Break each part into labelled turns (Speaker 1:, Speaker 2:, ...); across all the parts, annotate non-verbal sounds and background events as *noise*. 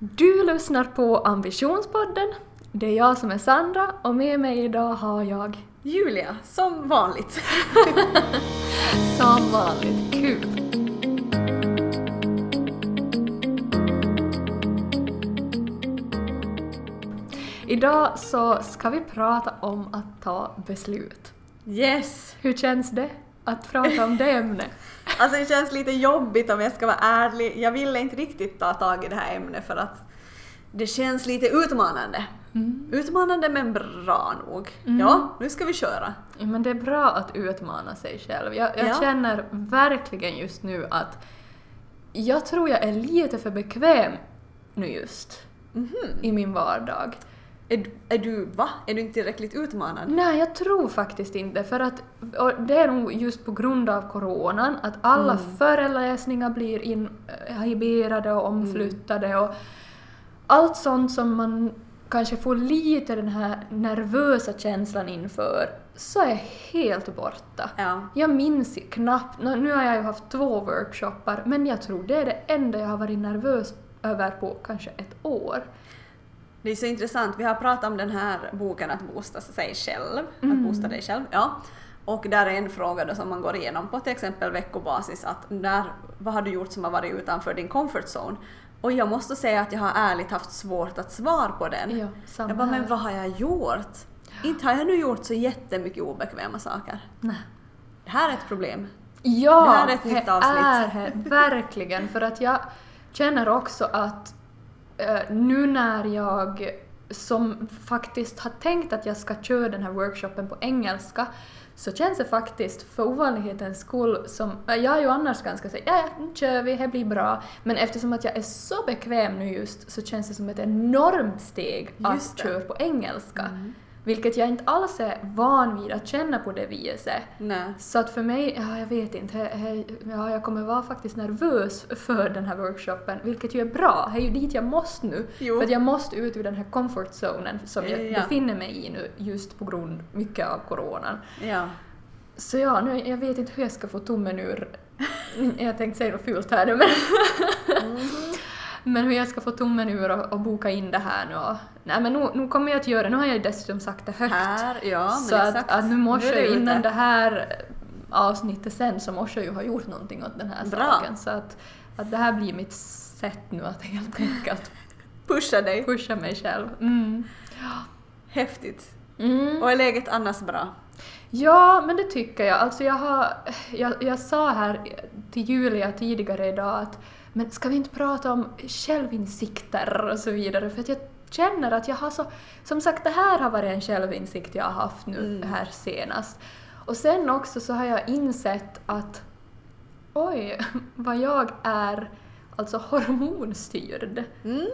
Speaker 1: Du lyssnar på Ambitionspodden. Det är jag som är Sandra och med mig idag har jag
Speaker 2: Julia, som vanligt. *laughs*
Speaker 1: som vanligt kul. Idag så ska vi prata om att ta beslut.
Speaker 2: Yes!
Speaker 1: Hur känns det att prata om det ämnet? *laughs*
Speaker 2: Alltså det känns lite jobbigt om jag ska vara ärlig. Jag ville inte riktigt ta tag i det här ämnet för att det känns lite utmanande.
Speaker 1: Mm.
Speaker 2: Utmanande men bra nog. Ja, nu ska vi köra.
Speaker 1: Ja, men det är bra att utmana sig själv. Jag, jag
Speaker 2: Ja.
Speaker 1: känner verkligen just nu att jag tror jag är lite för bekväm nu just
Speaker 2: Mhm.
Speaker 1: i min vardag.
Speaker 2: Är, du- är du, va? Är du inte tillräckligt utmanad?
Speaker 1: Nej, jag tror faktiskt inte. För att det är nog just på grund av coronan att alla
Speaker 2: Mm.
Speaker 1: föreläsningar blir inhiberade och omflyttade och allt sånt som man kanske får lite den här nervösa känslan inför så är helt borta.
Speaker 2: Ja.
Speaker 1: Jag minns knappt, nu nu har jag ju haft två workshoppar, men jag tror det är det enda jag har varit nervös över på kanske ett år.
Speaker 2: Det är så intressant, vi har pratat om den här boken Att boosta sig själv,
Speaker 1: Mm.
Speaker 2: att boosta dig själv, ja. Och där är en fråga då som man går igenom på till exempel veckobasis att när, vad har du gjort som har varit utanför din comfort zone? Och jag måste säga att jag har ärligt haft svårt att svara på den.
Speaker 1: Samma
Speaker 2: jag bara, men vad har jag gjort? Inte har jag nu gjort så jättemycket obekväma saker.
Speaker 1: Nej.
Speaker 2: Det här är ett problem.
Speaker 1: Ja,
Speaker 2: Det här är ett nytt avsnitt.
Speaker 1: är verkligen. För att jag känner också att nu när jag som faktiskt har tänkt att jag ska köra den här workshopen på engelska så känns det faktiskt för ovanlighetens skull som... eh, Jag är ju annars ganska såhär, ja, ja, nu kör vi, det blir bra. Men eftersom att jag är så bekväm nu just så känns det som ett enormt steg att köra på engelska. Vilket jag inte alls är van vid att känna på det viset.
Speaker 2: Nej.
Speaker 1: Så att för mig, ja jag vet inte, he, he, ja, jag kommer vara faktiskt nervös för den här workshopen, vilket ju är bra. Det är ju dit jag måste nu.
Speaker 2: Jo.
Speaker 1: För att jag måste ut ur den här comfort zonen som jag
Speaker 2: Ja.
Speaker 1: befinner mig i nu, just på grund mycket av coronan.
Speaker 2: Ja.
Speaker 1: Så ja, nu, jag vet inte hur jag ska få tummen ur... jag tänkte säga något fult här nu men... Men hur jag ska få tummen ur och, och boka in det här nu och, Nej men nu, nu kommer jag att göra det, nu har jag dessutom sagt det högt.
Speaker 2: Här, ja
Speaker 1: så att,
Speaker 2: exakt.
Speaker 1: att nu måste
Speaker 2: är
Speaker 1: jag
Speaker 2: det
Speaker 1: innan det här avsnittet sen så måste jag ju ha gjort någonting åt den här
Speaker 2: Bra.
Speaker 1: saken. Så att, att det här blir mitt sätt nu att helt enkelt *laughs*
Speaker 2: Pusha dig.
Speaker 1: pusha mig själv. Mm.
Speaker 2: Häftigt.
Speaker 1: Mm.
Speaker 2: Och är läget annars bra?
Speaker 1: Ja, men det tycker jag. Alltså jag, har, jag, jag sa här till Julia tidigare idag att men ska vi inte prata om självinsikter och så vidare för att jag känner att jag har så... Som sagt, det här har varit en självinsikt jag har haft nu
Speaker 2: Mm.
Speaker 1: här senast. Och sen också så har jag insett att oj, *laughs* vad jag är alltså hormonstyrd.
Speaker 2: Mm.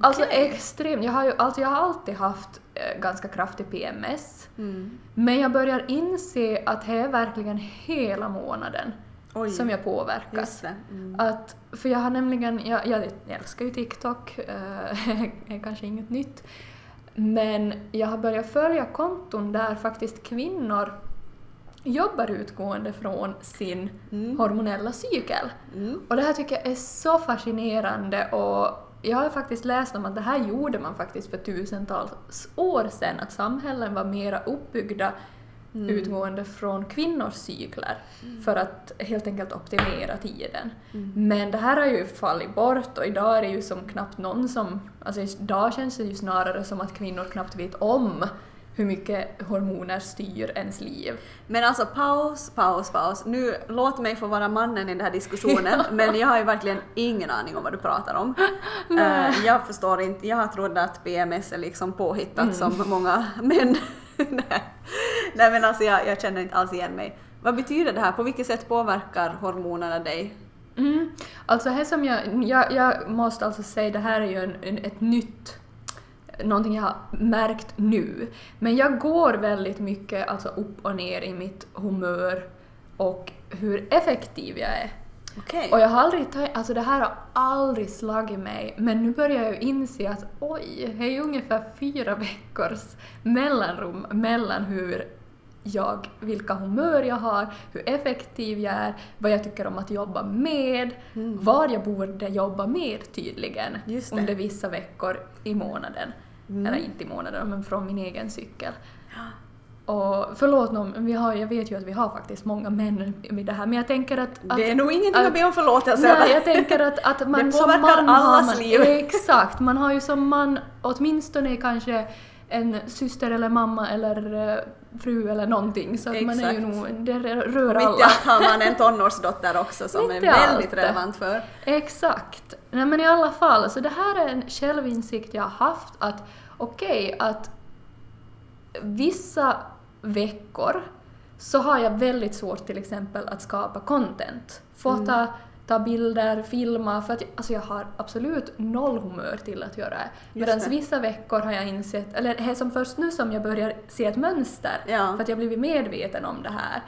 Speaker 1: Alltså
Speaker 2: okej.
Speaker 1: extremt. Jag har ju alltså jag har alltid haft eh, ganska kraftig PMS.
Speaker 2: Mm.
Speaker 1: Men jag börjar inse att det är verkligen hela månaden
Speaker 2: Oj.
Speaker 1: som jag påverkas.
Speaker 2: Det. Mm.
Speaker 1: Att, för jag har nämligen, jag, jag älskar ju TikTok, eh, är *laughs* kanske inget nytt. Men jag har börjat följa konton där faktiskt kvinnor jobbar utgående från sin
Speaker 2: Mm.
Speaker 1: hormonella cykel.
Speaker 2: Mm.
Speaker 1: Och det här tycker jag är så fascinerande och jag har faktiskt läst om att det här gjorde man faktiskt för tusentals år sedan, att samhällen var mera uppbyggda
Speaker 2: Mm.
Speaker 1: utgående från kvinnors cykler för att helt enkelt optimera tiden.
Speaker 2: Mm.
Speaker 1: Men det här har ju fallit bort och idag är det ju som knappt någon som... Alltså idag känns det ju snarare som att kvinnor knappt vet om hur mycket hormoner styr ens liv.
Speaker 2: Men alltså paus, paus, paus. Nu, låt mig få vara mannen i den här diskussionen, *laughs* men jag har ju verkligen ingen aning om vad du pratar om. Eh, jag förstår inte, jag har trott att PMS är liksom påhittat som många män. *laughs* Nej. Nej men alltså jag, jag känner inte alls igen mig. Vad betyder det här? På vilket sätt påverkar hormonerna dig?
Speaker 1: Mm. Alltså här som jag, jag, jag måste alltså säga, det här är ju en, en, ett nytt, någonting jag har märkt nu. Men jag går väldigt mycket alltså upp och ner i mitt humör och hur effektiv jag är.
Speaker 2: Okej.
Speaker 1: Och jag har aldrig alltså det här har aldrig slagit mig, men nu börjar jag ju inse att oj, det är ju ungefär fyra veckors mellanrum mellan hur jag, vilka humör jag har, hur effektiv jag är, vad jag tycker om att jobba med, var jag borde jobba mer tydligen under vissa veckor i månaden.
Speaker 2: Mm.
Speaker 1: Eller inte i månaden, men från min egen cykel. Och förlåt någon, vi har, jag vet ju att vi har faktiskt många män med det här, men jag tänker att... att
Speaker 2: Det är nog ingenting att be om förlåtelse
Speaker 1: Nej, jag tänker att, att man
Speaker 2: Det
Speaker 1: som man
Speaker 2: allas
Speaker 1: man,
Speaker 2: liv.
Speaker 1: Exakt, man har ju som man åtminstone kanske en syster eller mamma eller eh, fru eller någonting så att man är ju nog, det rör
Speaker 2: Mitt i
Speaker 1: alla.
Speaker 2: allt har man en tonårsdotter också som är väldigt relevant för.
Speaker 1: Exakt. Nej men i alla fall, så det här är en självinsikt jag har haft att okej att vissa veckor så har jag väldigt svårt till exempel att skapa content. Fota, ta bilder, filma, för att jag, alltså jag har absolut noll humör till att göra det. Medan vissa veckor har jag insett, eller det är som först nu som jag börjar se ett mönster,
Speaker 2: Ja.
Speaker 1: för att jag blivit medveten om det här.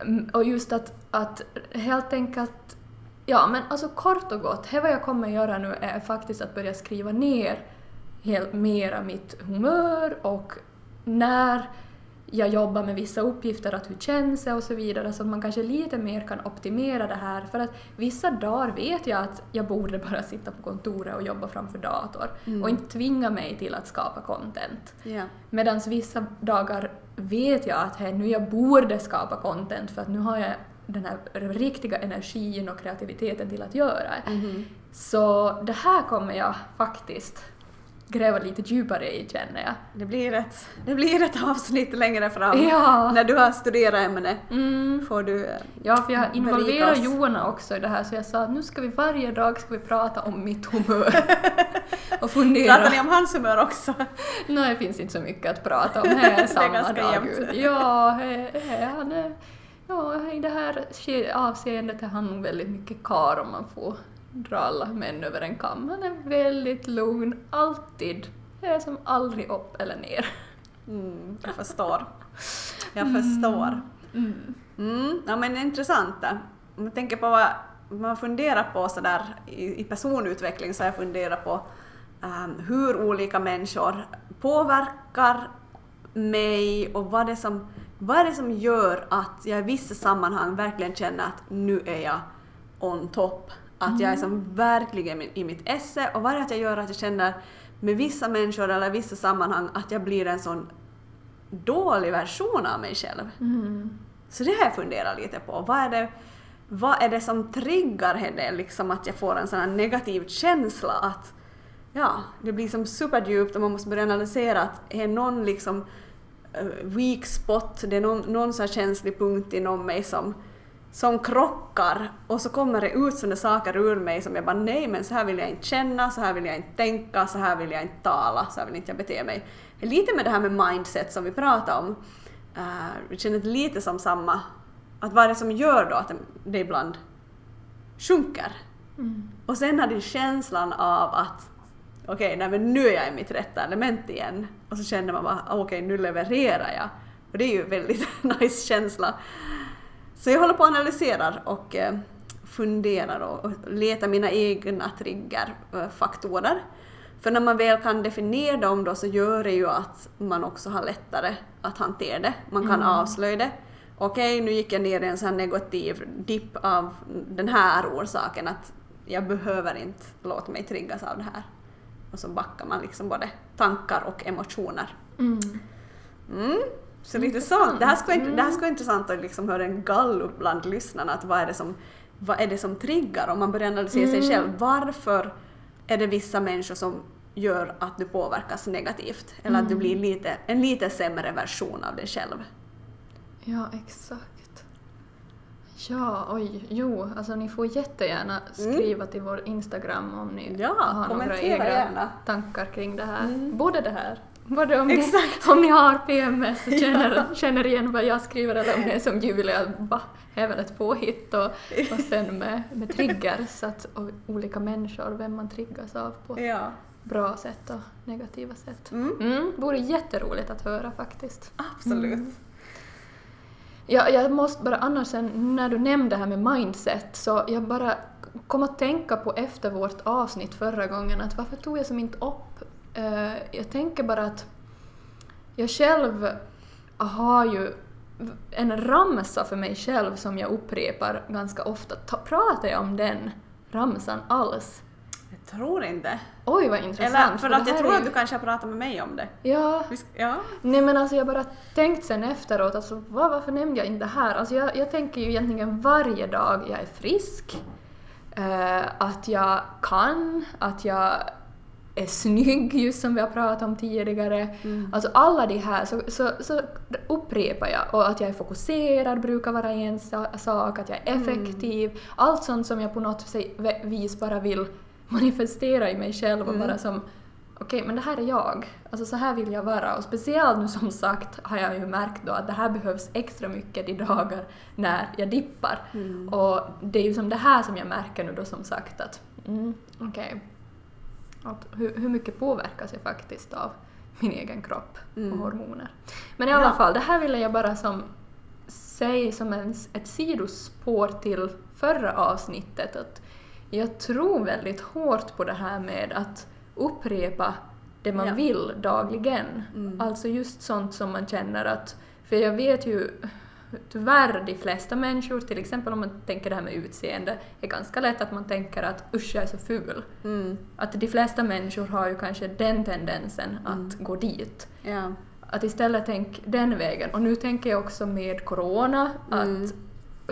Speaker 1: Mm, och just att, att helt enkelt, ja men alltså kort och gott, det vad jag kommer göra nu är faktiskt att börja skriva ner helt mera mitt humör och när jag jobbar med vissa uppgifter, att hur känns det och så vidare, så att man kanske lite mer kan optimera det här. För att vissa dagar vet jag att jag borde bara sitta på kontoret och jobba framför dator och inte tvinga mig till att skapa content.
Speaker 2: Ja.
Speaker 1: Medan vissa dagar vet jag att hej, nu jag borde skapa content för att nu har jag den här riktiga energin och kreativiteten till att göra.
Speaker 2: Mhm.
Speaker 1: Så det här kommer jag faktiskt gräva lite djupare i känner jag.
Speaker 2: Det, blir ett, det blir ett avsnitt längre fram.
Speaker 1: Ja.
Speaker 2: När du har studerat ämnet
Speaker 1: Mm.
Speaker 2: får du... eh,
Speaker 1: Ja, för jag
Speaker 2: Berika
Speaker 1: involverar. Johanna också i det här så jag sa att nu ska vi varje dag ska vi prata om mitt humör. *laughs* och fundera.
Speaker 2: Pratar ni om hans humör också?
Speaker 1: Nej, det finns inte så mycket att prata om. *laughs* Det är samma
Speaker 2: ganska
Speaker 1: dag
Speaker 2: jämnt.
Speaker 1: ut. Ja, he, he, han är, ja, i det här avseendet är han nog väldigt mycket kar om man får dra alla män över en kam. Han är väldigt lugn, alltid. Det är som aldrig upp eller ner.
Speaker 2: Mm, jag förstår. Jag förstår.
Speaker 1: Mm.
Speaker 2: Mm, ja men intressant. det. Om man tänker på vad man funderar på sådär i, i personutveckling så har jag funderat på ehm, hur olika människor påverkar mig och vad det, som, vad är det som gör att jag i vissa sammanhang verkligen känner att nu är jag on top. Att jag är som verkligen i mitt esse och vad är det att jag gör att jag känner med vissa människor eller vissa sammanhang att jag blir en sån dålig version av mig själv.
Speaker 1: Mm.
Speaker 2: Så det har jag funderat lite på. Vad är det, vad är det som triggar det, liksom att jag får en sån här negativ känsla att ja, det blir som superdjupt och man måste börja analysera att är någon liksom eh, weak spot, det är någon, någon sån här känslig punkt inom mig som, som krockar och så kommer det ut sådana saker ur mig som jag bara nej men så här vill jag inte känna, så här vill jag inte tänka, så här vill jag inte tala, så här vill inte jag bete mig. Lite med det här med mindset som vi pratade om. Uh, jag känner det lite som samma, att vad är det som gör då att det ibland sjunker?
Speaker 1: Mm.
Speaker 2: Och sen har det känslan av att okej, nej men nu är jag i mitt rätta element igen. Och så känner man bara okej, nu levererar jag. Och det är ju en väldigt *laughs* nice känsla. Så jag håller på och analyserar och eh, funderar och, letar mina egna triggerfaktorer. För när man väl kan definiera dem då så gör det ju att man också har lättare att hantera det. Man kan
Speaker 1: Mm.
Speaker 2: avslöja det. Okej, nu gick jag ner i en sån negativ dipp av den här orsaken att jag behöver inte låta mig triggas av det här. Och så backar man liksom både tankar och emotioner.
Speaker 1: Mm.
Speaker 2: Mm. Så lite
Speaker 1: Intressant.
Speaker 2: sånt. Det här skulle vara det här
Speaker 1: Mm.
Speaker 2: skulle vara intressant att liksom höra en gallup bland lyssnarna. Att vad, är det som, vad är det som triggar? Om man börjar analysera sig
Speaker 1: Mm.
Speaker 2: själv. Varför är det vissa människor som gör att du påverkas negativt? Eller att du
Speaker 1: Mm.
Speaker 2: blir lite, en lite sämre version av dig själv?
Speaker 1: Ja, exakt. Ja, oj, jo, alltså ni får jättegärna skriva till vår Instagram om ni
Speaker 2: Mm. Ja,
Speaker 1: har några egna
Speaker 2: gärna.
Speaker 1: tankar kring det här.
Speaker 2: Mm.
Speaker 1: Både det här, både om ni,
Speaker 2: Exakt.
Speaker 1: om ni har PMS och känner, känner igen vad jag skriver eller om det är som Julia, är väl ett påhitt och, och sen med, med triggers, att, och olika människor, vem man triggas av på
Speaker 2: Ja.
Speaker 1: bra sätt och negativa sätt.
Speaker 2: Mm.
Speaker 1: Mm, vore jätteroligt att höra faktiskt.
Speaker 2: Absolut.
Speaker 1: Mm. Ja, jag måste bara annars sen, när du nämnde det här med mindset så jag bara kom att tänka på efter vårt avsnitt förra gången att varför tog jag som inte upp... eh, jag tänker bara att jag själv har ju en ramsa för mig själv som jag upprepar ganska ofta. Ta, pratar jag om den ramsan alls?
Speaker 2: Jag tror inte.
Speaker 1: Oj vad intressant.
Speaker 2: Eller för
Speaker 1: det
Speaker 2: att jag tror
Speaker 1: är
Speaker 2: att
Speaker 1: ju-
Speaker 2: du kanske har pratat med mig om det.
Speaker 1: Ja,
Speaker 2: Ja.
Speaker 1: Nej men alltså jag bara tänkt sen efteråt, alltså vad, varför nämnde jag inte det här? Alltså jag, jag tänker ju egentligen varje dag jag är frisk, eh, att jag kan, att jag är snygg just som vi har pratat om tidigare. Alltså alla de här så, så, så upprepar jag och att jag är fokuserad brukar vara en sa- sak, att jag är effektiv, allt sånt som jag på något vis bara vill manifestera i mig själv och bara som okej, men det här är jag. Alltså så här vill jag vara. Och speciellt nu som sagt har jag ju märkt då att det här behövs extra mycket de dagar när jag dippar. Och det är ju som det här som jag märker nu då som sagt att mm, okej, att hur, hur mycket påverkas jag faktiskt av min egen kropp och hormoner. Men i alla
Speaker 2: Ja.
Speaker 1: fall, det här ville jag bara som säga som en, ett sidospår till förra avsnittet att jag tror väldigt hårt på det här med att upprepa det man
Speaker 2: Ja.
Speaker 1: vill dagligen.
Speaker 2: Mm.
Speaker 1: Alltså just sånt som man känner att, för jag vet ju tyvärr de flesta människor, till exempel om man tänker det här med utseende, är ganska lätt att man tänker att usch jag är så ful.
Speaker 2: Mm.
Speaker 1: Att de flesta människor har ju kanske den tendensen att
Speaker 2: Mm.
Speaker 1: gå dit.
Speaker 2: Ja.
Speaker 1: Att istället tänk den vägen. Och nu tänker jag också med corona
Speaker 2: Mm.
Speaker 1: att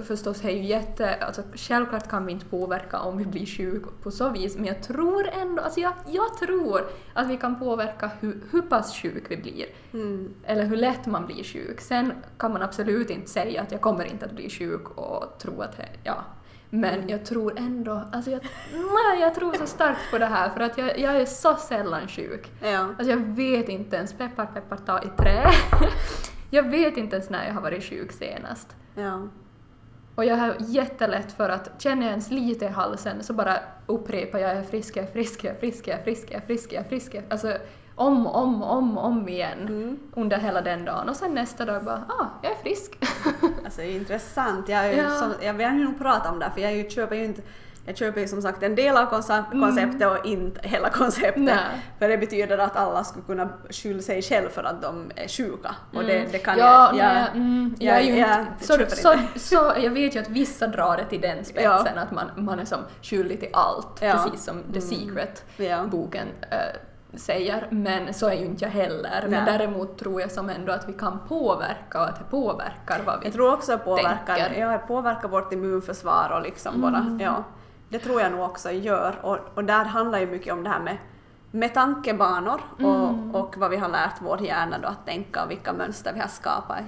Speaker 1: förstås är ju jätte... Alltså självklart kan vi inte påverka om vi blir sjuka på så vis, men jag tror ändå... Alltså jag, jag tror att vi kan påverka hur, hur pass sjuk vi blir.
Speaker 2: Mm.
Speaker 1: Eller hur lätt man blir sjuk. Sen kan man absolut inte säga att jag kommer inte att bli sjuk och tro att... Ja. Men
Speaker 2: Mm.
Speaker 1: jag tror ändå... Alltså jag, nej, jag tror så starkt på det här för att jag, jag är så sällan sjuk.
Speaker 2: Ja.
Speaker 1: Alltså jag vet inte ens, peppar peppar ta i trä. *laughs* jag vet inte ens när jag har varit sjuk senast.
Speaker 2: Ja.
Speaker 1: Och jag har jättelätt för att känner jag ens lite i halsen så bara upprepar jag är frisk, jag är frisk, jag är frisk, jag är frisk, jag är frisk, jag är frisk. Alltså om och om och om, om igen
Speaker 2: Mm.
Speaker 1: under hela den dagen. Och sen nästa dag bara, ah, jag är frisk. *laughs*
Speaker 2: Alltså det är intressant. Jag, är
Speaker 1: Ja.
Speaker 2: som, jag vill nog prata om det för jag köper ju inte jag köper ju som sagt en del av konce- konceptet och inte hela konceptet.
Speaker 1: Mm. Nej.
Speaker 2: För det betyder att alla skulle kunna skylla sig själv för att de är sjuka. Och det, det kan
Speaker 1: ja,
Speaker 2: jag... jag
Speaker 1: nej, mm, jag,
Speaker 2: jag- jag
Speaker 1: så, så, så, jag vet ju att vissa drar det till den spetsen, att man, man är som skyldig till allt,
Speaker 2: Ja.
Speaker 1: precis som The Secret-boken
Speaker 2: Ja.
Speaker 1: eh, säger, men så är ju inte jag heller. Men
Speaker 2: Nej.
Speaker 1: däremot tror jag som ändå att vi kan påverka och att det påverkar vad vi
Speaker 2: Jag tror också påverkar,
Speaker 1: tänker.
Speaker 2: ja, påverkar vårt immunförsvar och liksom bara,
Speaker 1: Mm.
Speaker 2: ja. Det tror jag nog också gör och, och där handlar ju mycket om det här med, med tankebanor och,
Speaker 1: Mm.
Speaker 2: och vad vi har lärt vår hjärna då att tänka och vilka mönster vi har skapat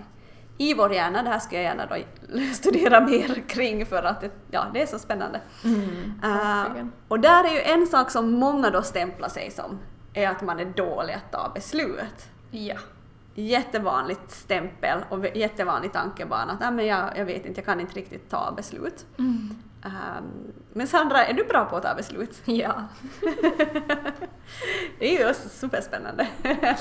Speaker 2: i, vår hjärna. Det här skulle jag gärna då *laughs* studera mer kring för att det, ja, det är så spännande.
Speaker 1: Mm,
Speaker 2: Uh, och där är ju en sak som många då stämplar sig som, är att man är dålig att ta beslut
Speaker 1: Ja.
Speaker 2: jättevanligt stämpel och jättevanlig tankebana att "Nej, men jag, jag vet inte, jag kan inte riktigt ta beslut.
Speaker 1: Mm.
Speaker 2: Ehm, men Sandra, är du bra på att ta beslut? *laughs*
Speaker 1: Ja. *laughs*
Speaker 2: Det är ju superspännande. *laughs*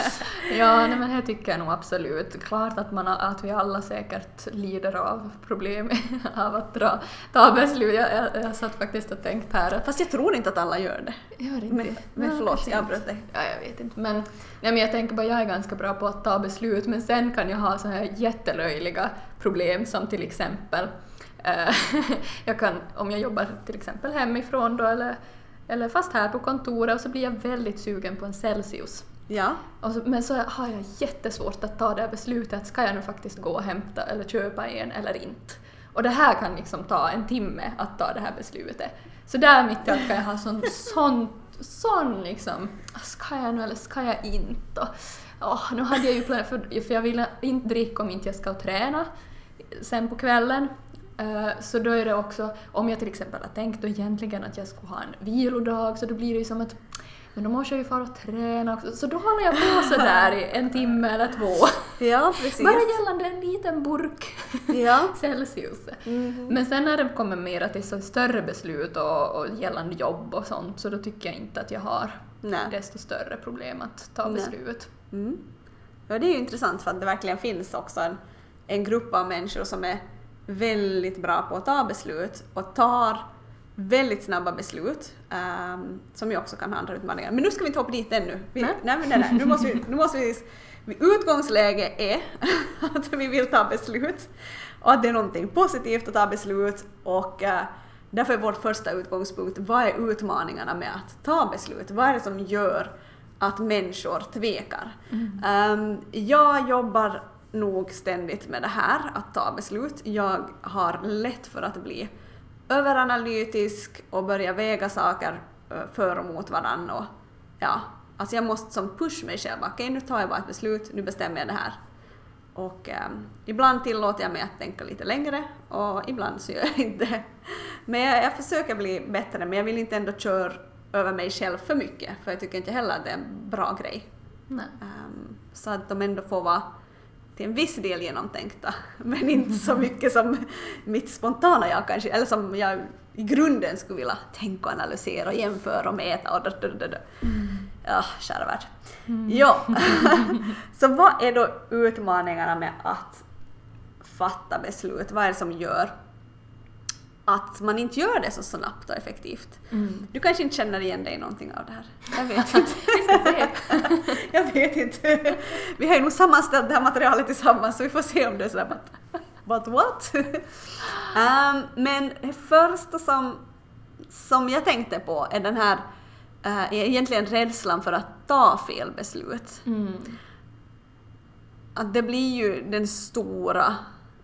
Speaker 1: Ja, nej, men det tycker jag nog absolut. Klart att, man, att vi alla säkert lider av problem av att dra, ta beslut. Jag, jag, jag satt faktiskt och tänkt här att...
Speaker 2: Fast jag tror inte att alla gör det.
Speaker 1: Gör inte
Speaker 2: Men, men
Speaker 1: Ja,
Speaker 2: förlåt, jag avbröt dig.
Speaker 1: Ja, jag vet inte. Men, nej, men jag tänker bara, jag är ganska bra på att ta beslut, men sen kan jag ha så här jättelöjliga problem som till exempel, *laughs* jag kan, om jag jobbar till exempel hemifrån då, eller, eller fast här på kontoret, och så blir jag väldigt sugen på en Celsius.
Speaker 2: Ja.
Speaker 1: Så, men så har jag jättesvårt att ta det här beslutet, ska jag nu faktiskt gå och hämta eller köpa en eller inte? Och det här kan liksom ta en timme att ta det här beslutet. Så där mitt i allt kan jag ha sån, *laughs* sån, sån liksom, ska jag nu eller ska jag inte? Och, åh, nu hade jag ju planerat, för, för jag ville inte dricka om inte jag ska träna sen på kvällen. Eh, Så då är det också, om jag till exempel har tänkt då egentligen att jag skulle ha en vilodag, så då blir det ju som att men då måste jag ju fara och träna också. Så då håller jag på *laughs* sådär i en timme eller två.
Speaker 2: Ja, *laughs* precis.
Speaker 1: Bara gällande en liten burk *laughs*
Speaker 2: Ja.
Speaker 1: Celsius.
Speaker 2: Mhm.
Speaker 1: Men sen när det kommer mer till så större beslut och, och gällande jobb och sånt så då tycker jag inte att jag har
Speaker 2: Nej.
Speaker 1: desto större problem att ta beslut.
Speaker 2: Mm. Ja, det är ju intressant för att det verkligen finns också en, en grupp av människor som är väldigt bra på att ta beslut och tar väldigt snabba beslut ehm, som ju också kan ha andra utmaningar. Men nu ska vi inte hoppa dit ännu. Vi,
Speaker 1: Nej.
Speaker 2: nej, nej, nej, nu måste vi, nu måste vi Utgångsläge är *laughs* att vi vill ta beslut och att det är någonting positivt att ta beslut och eh, därför är vårt första utgångspunkt, vad är utmaningarna med att ta beslut? Vad är det som gör att människor tvekar? Ehm, jag jobbar nog ständigt med det här, att ta beslut. Jag har lätt för att bli överanalytisk och börja väga saker eh, för och mot varandra. Och, ja, alltså jag måste som push mig själv. Okej, nu tar jag bara ett beslut, nu bestämmer jag det här. Och ehm, ibland tillåter jag mig att tänka lite längre och ibland så gör jag inte det. Men jag, jag försöker bli bättre, men jag vill inte ändå köra över mig själv för mycket, för jag tycker inte heller att det är en bra grej.
Speaker 1: Nej.
Speaker 2: Ehm, så att de ändå får vara till en viss del genomtänkta, *laughs* men inte så mycket som mitt spontana jag kanske, eller som jag i grunden skulle vilja tänka och analysera och jämföra och mäta och da, da, da, da. Ja, kära värld. Ja, *laughs* så vad är då utmaningarna med att fatta beslut? Vad är det som gör att man inte gör det så snabbt och effektivt?
Speaker 1: Mm.
Speaker 2: Du kanske inte känner igen dig i någonting av det här? Jag vet *laughs* inte. Jag vet inte. Vi har ju nog sammanställt det här materialet tillsammans så vi får se om det är sådär but, but what? um, men det första som, som jag tänkte på är den här uh, egentligen rädslan för att ta fel beslut.
Speaker 1: Mm.
Speaker 2: Att det blir ju den stora,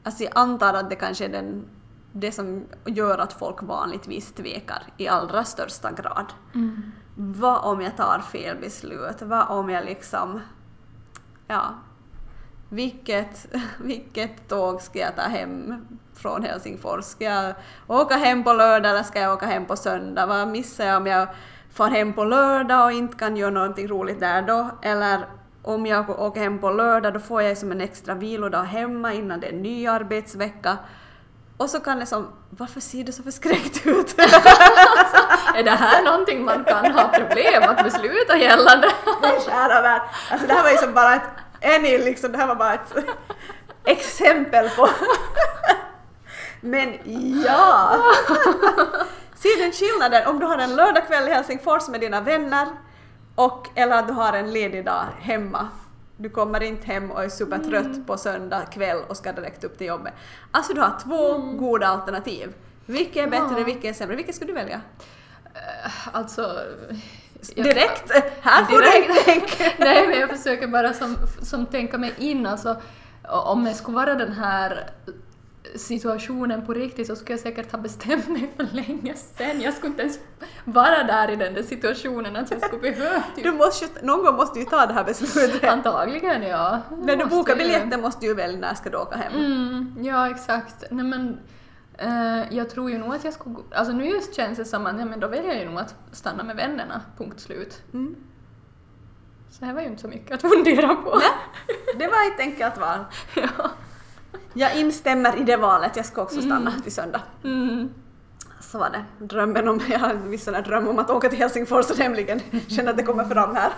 Speaker 2: alltså jag antar att det kanske är den, det som gör att folk vanligtvis tvekar i allra största grad.
Speaker 1: Mm.
Speaker 2: Vad om jag tar fel beslut? Vad om jag liksom... Ja. Vilket, *laughs* vilket tåg ska jag ta hem från Helsingfors? Ska jag åka hem på lördag eller ska jag åka hem på söndag? Vad missar jag om jag far hem på lördag och inte kan göra någonting roligt där då? Eller om jag åker hem på lördag då får jag som en extra vilodag hemma innan det är en ny arbetsvecka. Och så kan det som, varför ser det så förskräckt ut? *laughs*
Speaker 1: Är det här någonting man kan ha problem att besluta gällande? *laughs*
Speaker 2: Nej, kära värld. Alltså det här var ju som bara ett, en liksom, det här var bara ett *laughs* exempel på... Men ja! Ser den skillnaden om du har en lördagkväll i Helsingfors med dina vänner och eller att du har en ledig dag hemma. Du kommer inte hem och är supertrött på söndag kväll och ska direkt upp till jobbet. Alltså du har två goda alternativ. Vilket är bättre,
Speaker 1: Ja.
Speaker 2: vilket är sämre? Vilket skulle du välja?
Speaker 1: Eh, Alltså... jag-
Speaker 2: Direkt! Här får du
Speaker 1: Direkt.
Speaker 2: inte tänka! *laughs*
Speaker 1: Nej, men jag försöker bara som, som tänka mig in, alltså om jag skulle vara den här situationen på riktigt så skulle jag säkert ha bestämt mig för länge sedan. Jag skulle inte ens vara där i den där situationen att jag skulle behöva *laughs*
Speaker 2: Du
Speaker 1: typ.
Speaker 2: måste, ju- någon gång måste du ju ta det här beslutet.
Speaker 1: Antagligen, ja.
Speaker 2: När du
Speaker 1: Måste
Speaker 2: bokar biljetten måste du ju välja när ska du åka hem.
Speaker 1: Mm, ja, exakt. Nej, men, eh, jag tror ju nog att jag skulle... Alltså nu just känns det som att ja, men då väljer jag ju nog att stanna med vännerna, punkt slut.
Speaker 2: Mm.
Speaker 1: Så det var ju inte så mycket att *laughs* fundera på.
Speaker 2: Nej, det var ett enkelt val. *laughs*
Speaker 1: ja.
Speaker 2: Jag instämmer i det valet, jag ska också stanna till söndag.
Speaker 1: Mm.
Speaker 2: Så var det. Drömmen om, jag har en viss sån här dröm om att åka till Helsingfors och nämligen känner att det kommer fram här.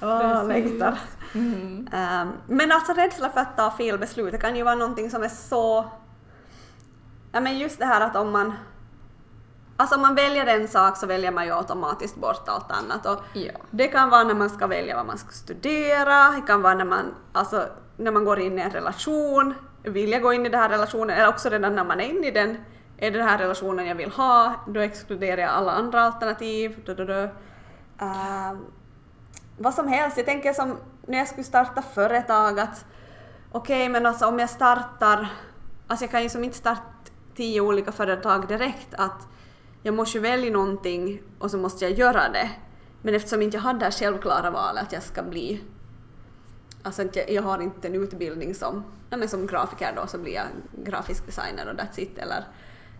Speaker 1: Precis.
Speaker 2: längtar.
Speaker 1: Mm.
Speaker 2: Ehm, men alltså rädsla för att ta fel beslut, det kan ju vara någonting som är så... Ja men just det här att om man... Alltså om man väljer en sak så väljer man ju automatiskt bort allt annat. Och
Speaker 1: Ja.
Speaker 2: det kan vara när man ska välja vad man ska studera, det kan vara när man, alltså, när man går in i en relation, vill jag gå in i den här relationen, eller också redan när man är inne i den, är det den här relationen jag vill ha, då exkluderar jag alla andra alternativ. Du, du, du. Uh, vad som helst, jag tänker som när jag skulle starta företag att okej men alltså om jag startar, alltså jag kan ju som inte starta tio olika företag direkt att jag måste ju välja någonting och så måste jag göra det. Men eftersom jag inte hade det här självklara valet att jag ska bli Alltså att jag, har inte en utbildning som, nej men som grafiker då så blir jag grafisk designer och that's it eller,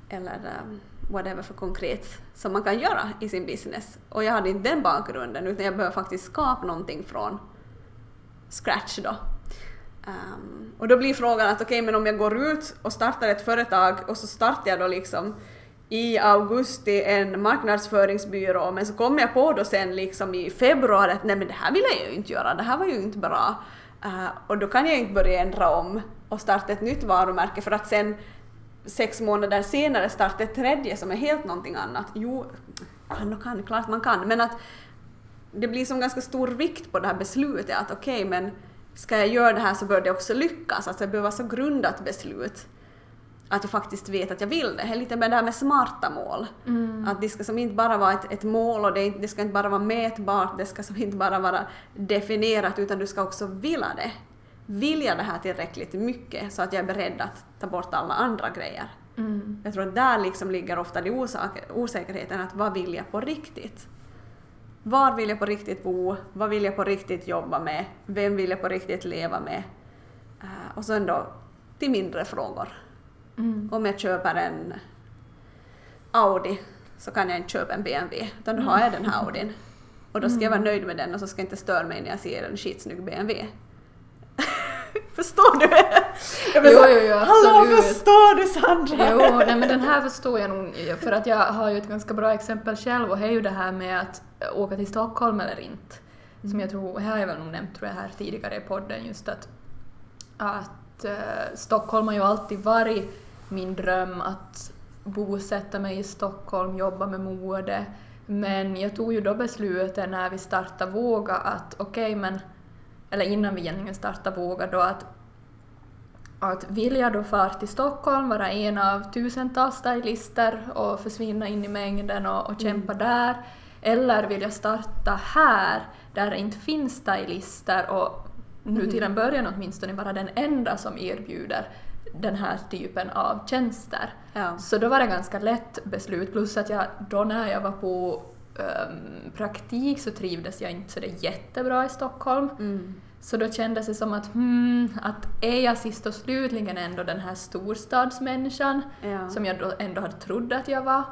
Speaker 2: eller um, whatever för konkret som man kan göra i sin business. Och jag hade inte den bakgrunden utan jag behöver faktiskt skapa någonting från scratch då. Um, och då blir frågan att okej men om jag går ut och startar ett företag och så startar jag då liksom i augusti en marknadsföringsbyrå men så kom jag på då sen liksom i februari att nej men det här vill jag ju inte göra, det här var ju inte bra. Uh, och då kan jag inte börja ändra om och starta ett nytt varumärke för att sen sex månader senare starta ett tredje som är helt någonting annat. Jo, kan och kan, klart man kan, men att det blir som ganska stor vikt på det här beslutet att okej, okay, men ska jag göra det här så bör det också lyckas. Alltså det behöver vara så grundat beslut att jag faktiskt vet att jag vill det. Det är lite med det här med smarta mål. Mm. Att det ska som inte bara vara ett, ett mål och det, det, ska inte bara vara mätbart, det ska som inte bara vara definierat utan du ska också vilja det. Vilja det här tillräckligt mycket så att jag är beredd att ta bort alla andra grejer. Mm. Jag tror att där liksom ligger ofta det osäkerheten att vad vill jag på riktigt? Var vill jag på riktigt bo? Vad vill jag på riktigt jobba med? Vem vill jag på riktigt leva med? Uh, och sen då till mindre frågor. Mm. Om jag köper en Audi så kan jag inte köpa en BMW, utan då har jag den här Audin. Och då ska jag vara mm. nöjd med den och så ska jag inte störa mig när jag ser en skitsnygg BMW. *laughs* Förstår du?
Speaker 1: Jag jo, jo, jo,
Speaker 2: Hallå, förstår du Sandra?
Speaker 1: Jo, nej, men den här förstår jag nog för att jag har ju ett ganska bra exempel själv och det är ju det här med att åka till Stockholm eller inte. Som mm. jag tror, här har jag väl nog nämnt tror jag här tidigare i podden just att, att uh, Stockholm har ju alltid varit min dröm att bosätta mig i Stockholm, jobba med mode. Men jag tog ju då beslutet när vi startade Våga att okej okay, men, eller innan vi egentligen startade Våga då att att vill jag då fara till Stockholm, vara en av tusentals stylister och försvinna in i mängden och, och kämpa mm. där, eller vill jag starta här där det inte finns stylister och nu till en början åtminstone vara den enda som erbjuder den här typen av tjänster. Ja. Så då var det ganska lätt beslut, plus att jag då när jag var på um, praktik så trivdes jag inte så det jättebra i Stockholm. Mm. Så då kändes det som att, hmm, att är jag sist och slutligen ändå den här storstadsmänniskan ja. som jag då ändå hade trott att jag var.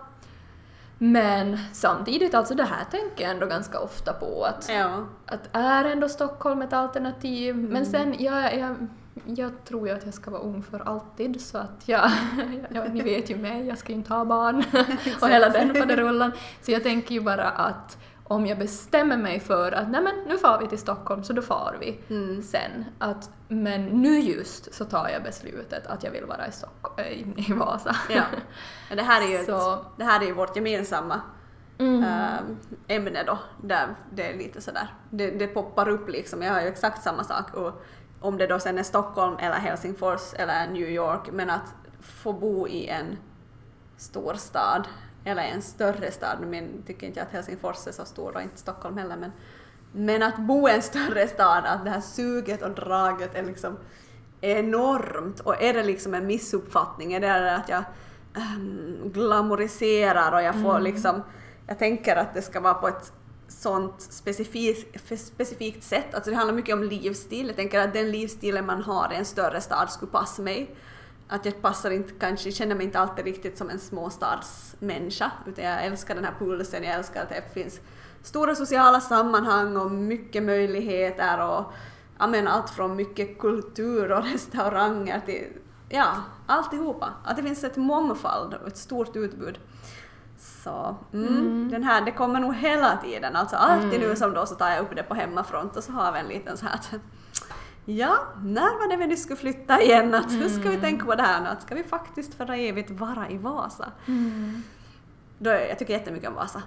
Speaker 1: Men samtidigt, alltså det här tänker jag ändå ganska ofta på att, ja. att är ändå Stockholm ett alternativ? Mm. Men sen, jag, jag jag tror ju att jag ska vara ung för alltid så att jag, *laughs* ja, ni vet ju mig, jag ska ju inte ha barn *laughs* och hela den faderullan. Så jag tänker ju bara att om jag bestämmer mig för att nej men nu far vi till Stockholm så då far vi mm. sen. Att, men nu just så tar jag beslutet att jag vill vara i, Stockholm, äh, i Vasa.
Speaker 2: Ja. Det, här är ju ett, *laughs* det här är ju vårt gemensamma mm. äh, ämne då, där det är lite sådär, det, det poppar upp liksom, jag har ju exakt samma sak och om det då sen är Stockholm eller Helsingfors eller New York, men att få bo i en stor stad eller en större stad, men tycker inte att Helsingfors är så stor och inte Stockholm heller, men, men att bo i en större stad, att det här suget och draget är liksom enormt och är det liksom en missuppfattning, är det att jag um, glamoriserar och jag får mm. liksom, jag tänker att det ska vara på ett sånt specifikt, specifikt sätt. Alltså det handlar mycket om livsstil. Jag tänker att den livsstilen man har i en större stad skulle passa mig. Att jag passar inte, kanske känner mig inte alltid riktigt som en småstadsmänniska, utan jag älskar den här pulsen, jag älskar att det finns stora sociala sammanhang och mycket möjligheter och menar, allt från mycket kultur och *laughs* restauranger till ja, alltihopa. Att det finns ett mångfald och ett stort utbud. Så mm, mm. den här, det kommer nog hela tiden, alltså alltid mm. nu som då så tar jag upp det på hemmafront och så har vi en liten så här att Ja, när var det vi nu skulle flytta igen? Att, Hur ska vi mm. tänka på det här nu? Att ska vi faktiskt för evigt vara i Vasa? Mm. Då, jag tycker jättemycket om Vasa.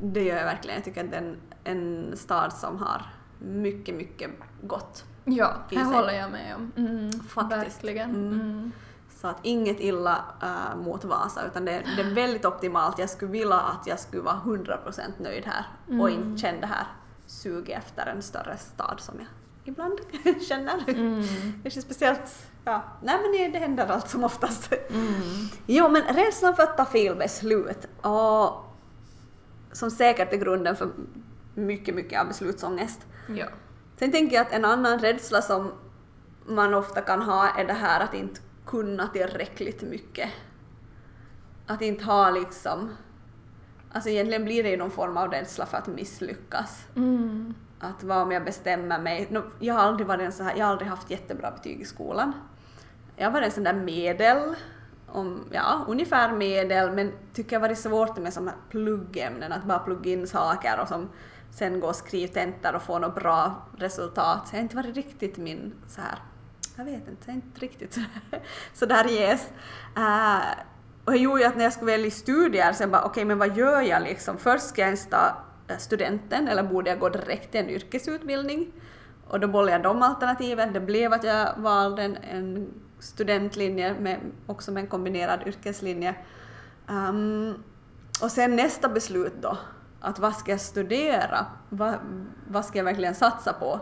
Speaker 2: Det gör jag verkligen. Jag tycker att det är en, en stad som har mycket, mycket gott.
Speaker 1: Ja, det håller jag med om. Mm, faktiskt. Verkligen. Mm.
Speaker 2: Så att inget illa äh, mot Vasa utan det, det, är väldigt optimalt. Jag skulle vilja att jag skulle vara 100% nöjd här mm. och inte känna det här suget efter en större stad som jag ibland *laughs* känner. Mm. Det är speciellt, ja, nej men det, händer allt som oftast. Mm. Jo men rädslan för att ta fel beslut och som säkert är grunden för mycket, mycket av beslutsångest. Ja. Sen tänker jag att en annan rädsla som man ofta kan ha är det här att inte kunna tillräckligt mycket. Att inte ha liksom... Alltså egentligen blir det ju någon form av rädsla för att misslyckas. Mm. Att vad om jag bestämmer mig... No, jag har aldrig varit en så här, jag har aldrig haft jättebra betyg i skolan. Jag varit en sån där medel, om, ja, ungefär medel, men tycker jag varit svårt med sådana pluggämnen, att bara plugga in saker och som sen gå och skriva tentor och få något bra resultat. Så jag har inte varit riktigt min så här jag vet inte, inte riktigt så *laughs* där. Uh, och det gjorde ju att när jag skulle välja studier, sen bara okej okay, men vad gör jag liksom? Först ska jag ens ta studenten eller borde jag gå direkt till en yrkesutbildning? Och då bollade jag de alternativen. Det blev att jag valde en, en studentlinje med, också med en kombinerad yrkeslinje. Um, och sen nästa beslut då, att vad ska jag studera? Va, vad ska jag verkligen satsa på?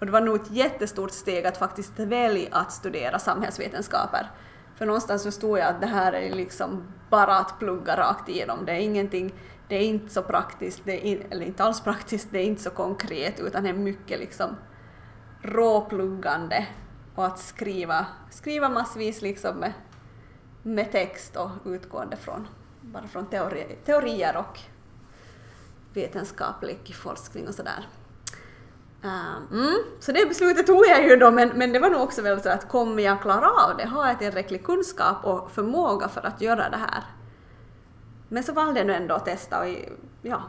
Speaker 2: Och det var nog ett jättestort steg att faktiskt välja att studera samhällsvetenskaper. För någonstans förstod jag att det här är liksom bara att plugga rakt igenom. Det är ingenting, det är inte så praktiskt, det är in, eller inte alls praktiskt, det är inte så konkret utan det är mycket liksom råpluggande och att skriva, skriva massvis liksom med, med text och utgående från, bara från teori, teorier och vetenskaplig forskning och sådär. Uh, mm, så det beslutet tog jag ju då, men, men det var nog också väl så att kommer jag klara av det? Har jag tillräcklig kunskap och förmåga för att göra det här? Men så valde jag nu ändå att testa och ja,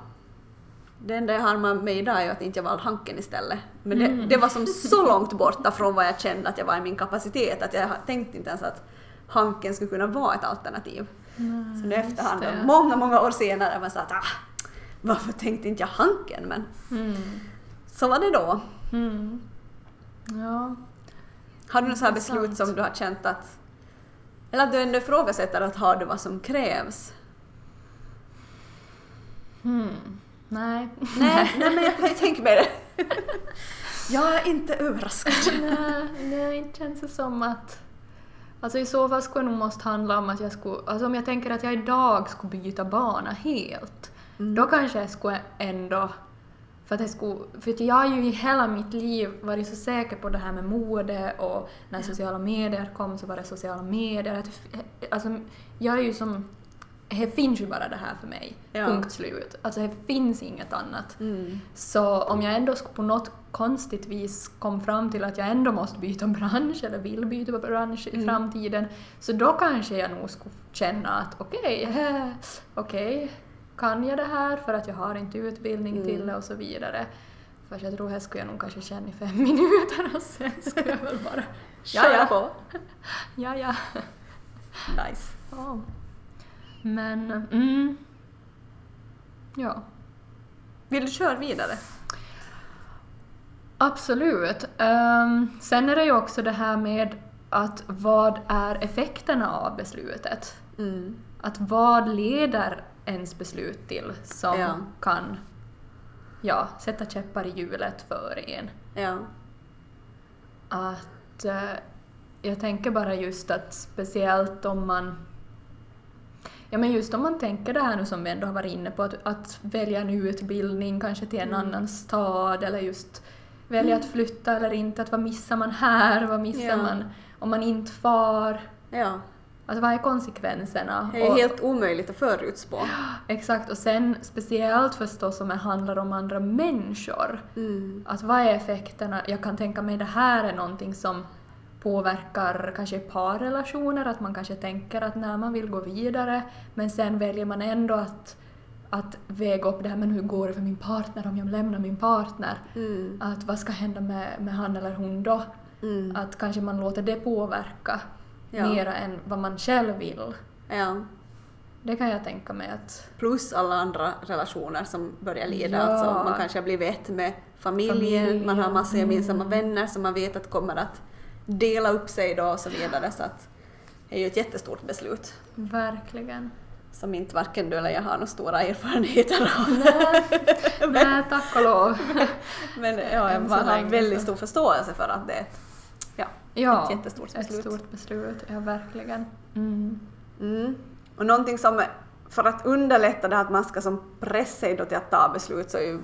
Speaker 2: det enda jag har med mig idag är att inte jag valde Hanken istället. Men det, mm. det, var som så långt borta från vad jag kände att jag var i min kapacitet att jag tänkte inte ens att Hanken skulle kunna vara ett alternativ. Mm, så nu efterhand, många, många år senare, man sa att ah, varför tänkte inte jag Hanken? Men mm. Så var det då. Mm.
Speaker 1: Ja.
Speaker 2: Har du något sådant beslut som du har känt att, eller att du ändå ifrågasätter att har du vad som krävs?
Speaker 1: Hmm. Nej.
Speaker 2: Nej, *laughs* nej men jag kan ju tänka mig det. Jag är inte överraskad. *laughs*
Speaker 1: nej, nej, inte känns det som att... Alltså i så fall skulle det nog måste handla om att jag skulle... Alltså om jag tänker att jag idag skulle byta bana helt, mm. då kanske jag skulle ändå... För att, jag skulle, för att jag har ju i hela mitt liv varit så säker på det här med mode och när sociala medier kom så var det sociala medier. Alltså, jag är ju som det finns ju bara det här för mig. Ja. Punkt slut. Alltså det finns inget annat. Mm. Så om jag ändå på något konstigt vis kom fram till att jag ändå måste byta bransch eller vill byta bransch i mm. framtiden så då kanske jag nog skulle känna att okej, okay, *laughs* okej, okay, kan jag det här för att jag har inte utbildning mm. till det och så vidare. Fast jag tror här skulle jag nog kanske känna i fem *laughs* minuter och sen skulle jag väl bara *laughs*
Speaker 2: köra på. *laughs*
Speaker 1: ja, ja.
Speaker 2: Nice.
Speaker 1: Oh. Men, mm, ja.
Speaker 2: Vill du köra vidare?
Speaker 1: Absolut. Um, sen är det ju också det här med att vad är effekterna av beslutet? Mm. Att vad leder ens beslut till som ja. kan ja, sätta käppar i hjulet för en?
Speaker 2: Ja.
Speaker 1: Att uh, jag tänker bara just att speciellt om man Ja men just om man tänker det här nu som vi ändå har varit inne på, att, att välja en utbildning kanske till en mm. annan stad eller just välja mm. att flytta eller inte, att vad missar man här, vad missar ja. man om man inte far?
Speaker 2: Ja.
Speaker 1: Alltså vad är konsekvenserna?
Speaker 2: Det är och, helt omöjligt att förutspå. *gasps*
Speaker 1: Exakt, och sen speciellt förstås om det handlar om andra människor. Mm. Att vad är effekterna? Jag kan tänka mig det här är någonting som påverkar kanske parrelationer, att man kanske tänker att när man vill gå vidare men sen väljer man ändå att, att väga upp det här men hur går det för min partner om jag lämnar min partner? Mm. Att vad ska hända med, med han eller hon då? Mm. Att kanske man låter det påverka ja. mera än vad man själv vill.
Speaker 2: Ja.
Speaker 1: Det kan jag tänka mig att...
Speaker 2: Plus alla andra relationer som börjar lida. Ja. Alltså man kanske har blivit ett med familjen, familjen. man har massa gemensamma mm. vänner som man vet att kommer att dela upp sig då och så vidare. Så att det är ju ett jättestort beslut.
Speaker 1: Verkligen.
Speaker 2: Som inte varken du eller jag har några stora erfarenheter av.
Speaker 1: Nej, *laughs* Nej tack och lov. *laughs*
Speaker 2: Men ja, man har väldigt stor förståelse för att det är ett, ja, ett jättestort beslut.
Speaker 1: ett stort beslut. Ja, verkligen. Mm.
Speaker 2: Mm. Och någonting som, för att underlätta det här att man ska som pressa sig då till att ta beslut så är ju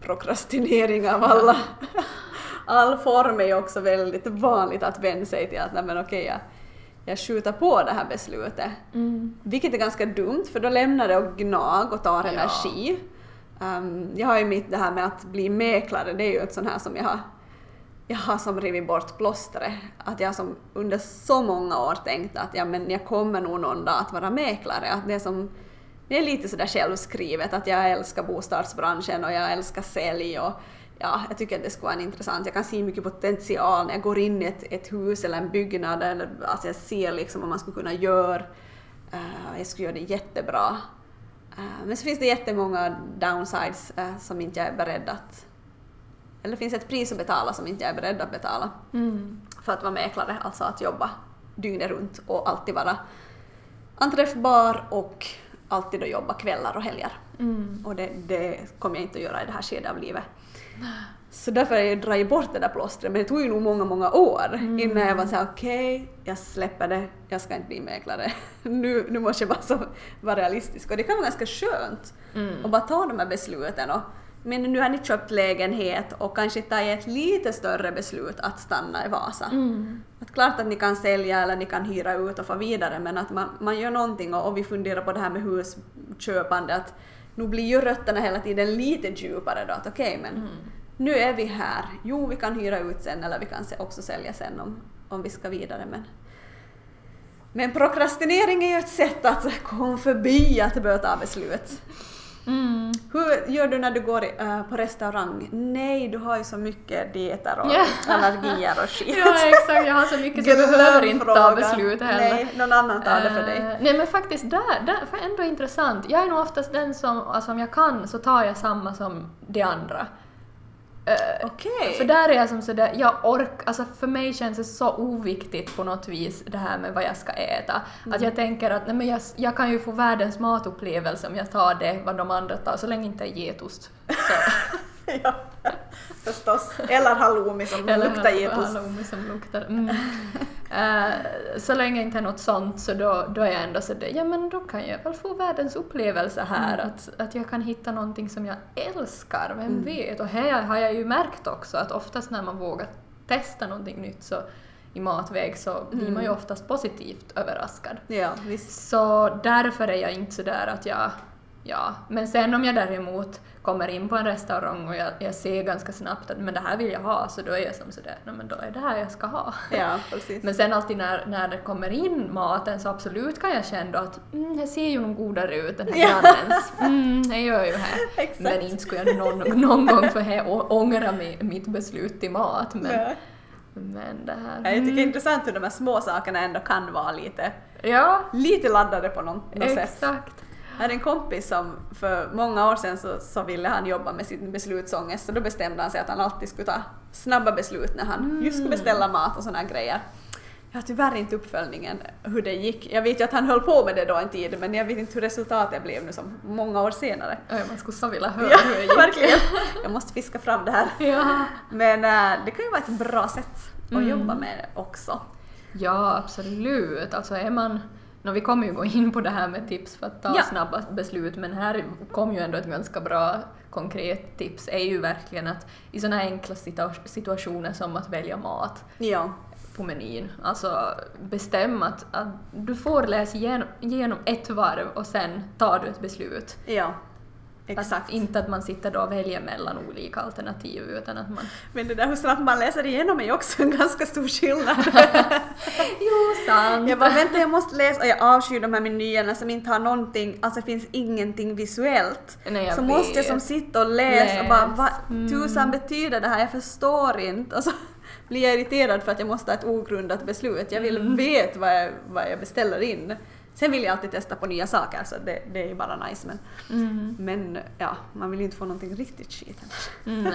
Speaker 2: prokrastinering av alla *laughs* all form är ju också väldigt vanligt att vända sig till att nej men okej, jag, jag skjuter på det här beslutet. Mm. Vilket är ganska dumt för då lämnar det och gnag och tar ja. energi. Um, jag har ju mitt det här med att bli mäklare, det är ju ett sånt här som jag har jag har som rivit bort plåstret. Att jag som under så många år tänkt att ja, men jag kommer nog någon dag att vara mäklare. Att det, är som, det är lite sådär självskrivet att jag älskar bostadsbranschen och jag älskar sälj och ja, jag tycker att det skulle vara intressant, jag kan se mycket potential när jag går in i ett, ett hus eller en byggnad, eller alltså jag ser liksom vad man skulle kunna göra. Uh, jag skulle göra det jättebra. Uh, men så finns det jättemånga downsides uh, som inte jag är beredd att... Eller finns ett pris att betala som inte jag är beredd att betala
Speaker 1: Mm.
Speaker 2: för att vara mäklare, alltså att jobba dygnet runt och alltid vara anträffbar och alltid att jobba kvällar och helger.
Speaker 1: Mm.
Speaker 2: Och det, det kommer jag inte att göra i det här skedet av livet. Så därför har jag dragit bort det där plåstret, men det tog ju nog många, många år innan jag var såhär okej, jag släpper det, jag ska inte bli mäklare. *laughs* nu, nu måste jag bara så, vara realistisk. Och det kan vara ganska skönt
Speaker 1: Mm.
Speaker 2: att bara ta de här besluten. Och, men nu har ni köpt lägenhet och kanske tagit ett lite större beslut att stanna i Vasa.
Speaker 1: Mm.
Speaker 2: Att klart att ni kan sälja eller ni kan hyra ut och få vidare men att man, man gör någonting och, och vi funderar på det här med husköpande att nu blir ju rötterna hela tiden lite djupare då att okej men
Speaker 1: Mm.
Speaker 2: nu är vi här, jo vi kan hyra ut sen eller vi kan också sälja sen om, om vi ska vidare men men prokrastinering är ju ett sätt att komma förbi att börja ta beslut.
Speaker 1: Mm.
Speaker 2: Hur gör du när du går eh, på restaurang? Nej, du har ju så mycket dieter och
Speaker 1: Ja. *laughs*
Speaker 2: allergier och *laughs* skit.
Speaker 1: Ja exakt, jag har så mycket så jag behöver inte ta beslut heller.
Speaker 2: Nej, någon annan tar det för dig.
Speaker 1: Eh, nej men faktiskt där, där för ändå intressant. Jag är nog oftast den som, alltså om jag kan så tar jag samma som de andra. Eh,
Speaker 2: Okej.
Speaker 1: För där är jag som sådär, jag orkar, alltså för mig känns det så oviktigt på något vis det här med vad jag ska äta. Att jag tänker att nej men jag, jag kan ju få världens matupplevelse om jag tar det vad de andra tar, så länge inte är getost. *laughs*
Speaker 2: Ja, förstås. Eller halloumi som luktar getost.
Speaker 1: halloumi som luktar. Mm. *laughs* Eh, så länge inte är något sånt så då, då är jag ändå sådär, ja men då kan jag väl få världens upplevelse här,
Speaker 2: Mm.
Speaker 1: att, att jag kan hitta någonting som jag älskar, vem
Speaker 2: Mm.
Speaker 1: vet? Och här har jag ju märkt också att oftast när man vågar testa någonting nytt så i matväg så blir man ju
Speaker 2: Mm.
Speaker 1: oftast positivt överraskad.
Speaker 2: Ja, visst.
Speaker 1: Så därför är jag inte sådär att jag... Ja, men sen om jag däremot kommer in på en restaurang och jag, jag ser ganska snabbt att men det här vill jag ha, så då är jag som sådär, men då är det här jag ska ha. *laughs*
Speaker 2: Ja, precis.
Speaker 1: Men sen alltid när, när det kommer in maten så absolut kan jag känna att mm, det ser ju nog godare ut den här
Speaker 2: Ja.
Speaker 1: grannens. *laughs* Mm, det gör ju här. *laughs*
Speaker 2: Exakt.
Speaker 1: Men inte skulle jag någon, någon gång he- å- ångra mi- mitt beslut till mat. Men,
Speaker 2: Ja.
Speaker 1: men det här...
Speaker 2: Ja, Jag tycker det är
Speaker 1: mm,
Speaker 2: intressant hur de här små sakerna ändå kan vara lite,
Speaker 1: Ja,
Speaker 2: lite laddade på något, något sätt. Jag hade en kompis som för många år sedan så, så ville han jobba med sin beslutsångest så då bestämde han sig att han alltid skulle ta snabba beslut när han just skulle beställa mat och här grejer. Jag har tyvärr inte uppföljningen hur det gick. Jag vet ju att han höll på med det då en tid men jag vet inte hur resultatet blev nu som många år senare.
Speaker 1: Oj, man skulle så vilja höra
Speaker 2: Ja,
Speaker 1: hur det gick.
Speaker 2: verkligen. *laughs* Jag måste fiska fram det här.
Speaker 1: Ja.
Speaker 2: Men äh, det kan ju vara ett bra sätt att
Speaker 1: Mm.
Speaker 2: jobba med det också.
Speaker 1: ja, absolut. Alltså är man... No, vi kommer ju gå in på det här med tips för att ta
Speaker 2: Ja.
Speaker 1: snabba beslut, men här kom ju ändå ett ganska bra konkret tips, är ju verkligen att i sådana enkla situa- situationer som att välja mat
Speaker 2: Ja,
Speaker 1: på menyn, alltså bestäm att, att du får läsa igenom, igenom ett varv och sen tar du ett beslut.
Speaker 2: ja. Exakt.
Speaker 1: inte att man sitter då och väljer mellan olika alternativ utan att man... *laughs*
Speaker 2: Men det där hur snabbt man läser igenom är också en ganska stor skillnad. *laughs*
Speaker 1: Jo, sant!
Speaker 2: Jag bara vänta jag måste läsa och jag avskyr de här menyerna som inte har någonting, alltså det finns ingenting visuellt.
Speaker 1: Nej,
Speaker 2: så måste jag
Speaker 1: vet.
Speaker 2: som sitta och läsa och bara
Speaker 1: Läs.
Speaker 2: vad
Speaker 1: Mm.
Speaker 2: tusan betyder det här? Jag förstår inte. Och så blir jag irriterad för att jag måste ha ett ogrundat beslut. Jag vill
Speaker 1: Mm.
Speaker 2: veta vad jag, vad jag beställer in. Sen vill jag alltid testa på nya saker så det, det är ju bara nice men,
Speaker 1: Mm.
Speaker 2: men ja, man vill ju inte få någonting riktigt skit.
Speaker 1: Nej. *laughs*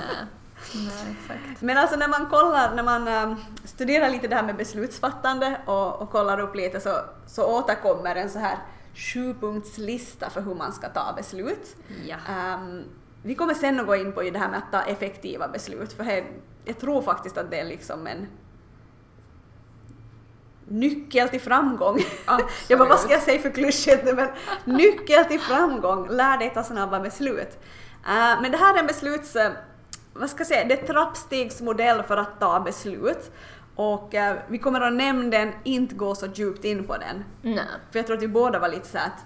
Speaker 1: Nej, exakt.
Speaker 2: Men alltså när man kollar, när man ähm, studerar lite det här med beslutsfattande och, och kollar upp lite så, så återkommer en så här sjupunktslista för hur man ska ta beslut.
Speaker 1: Ja.
Speaker 2: Ehm, vi kommer sen att gå in på det här med att ta effektiva beslut för här, jag tror faktiskt att det är liksom en nyckel till framgång. *laughs* jag bara, vad ska jag säga för klyschigt men nyckel till framgång, lär dig ta snabba beslut. Eh, men det här är en besluts... eh, vad ska jag säga, det är trappstegsmodell för att ta beslut. Och eh, vi kommer att nämna den, inte gå så djupt in på den.
Speaker 1: Nej.
Speaker 2: För jag tror att vi båda var lite så att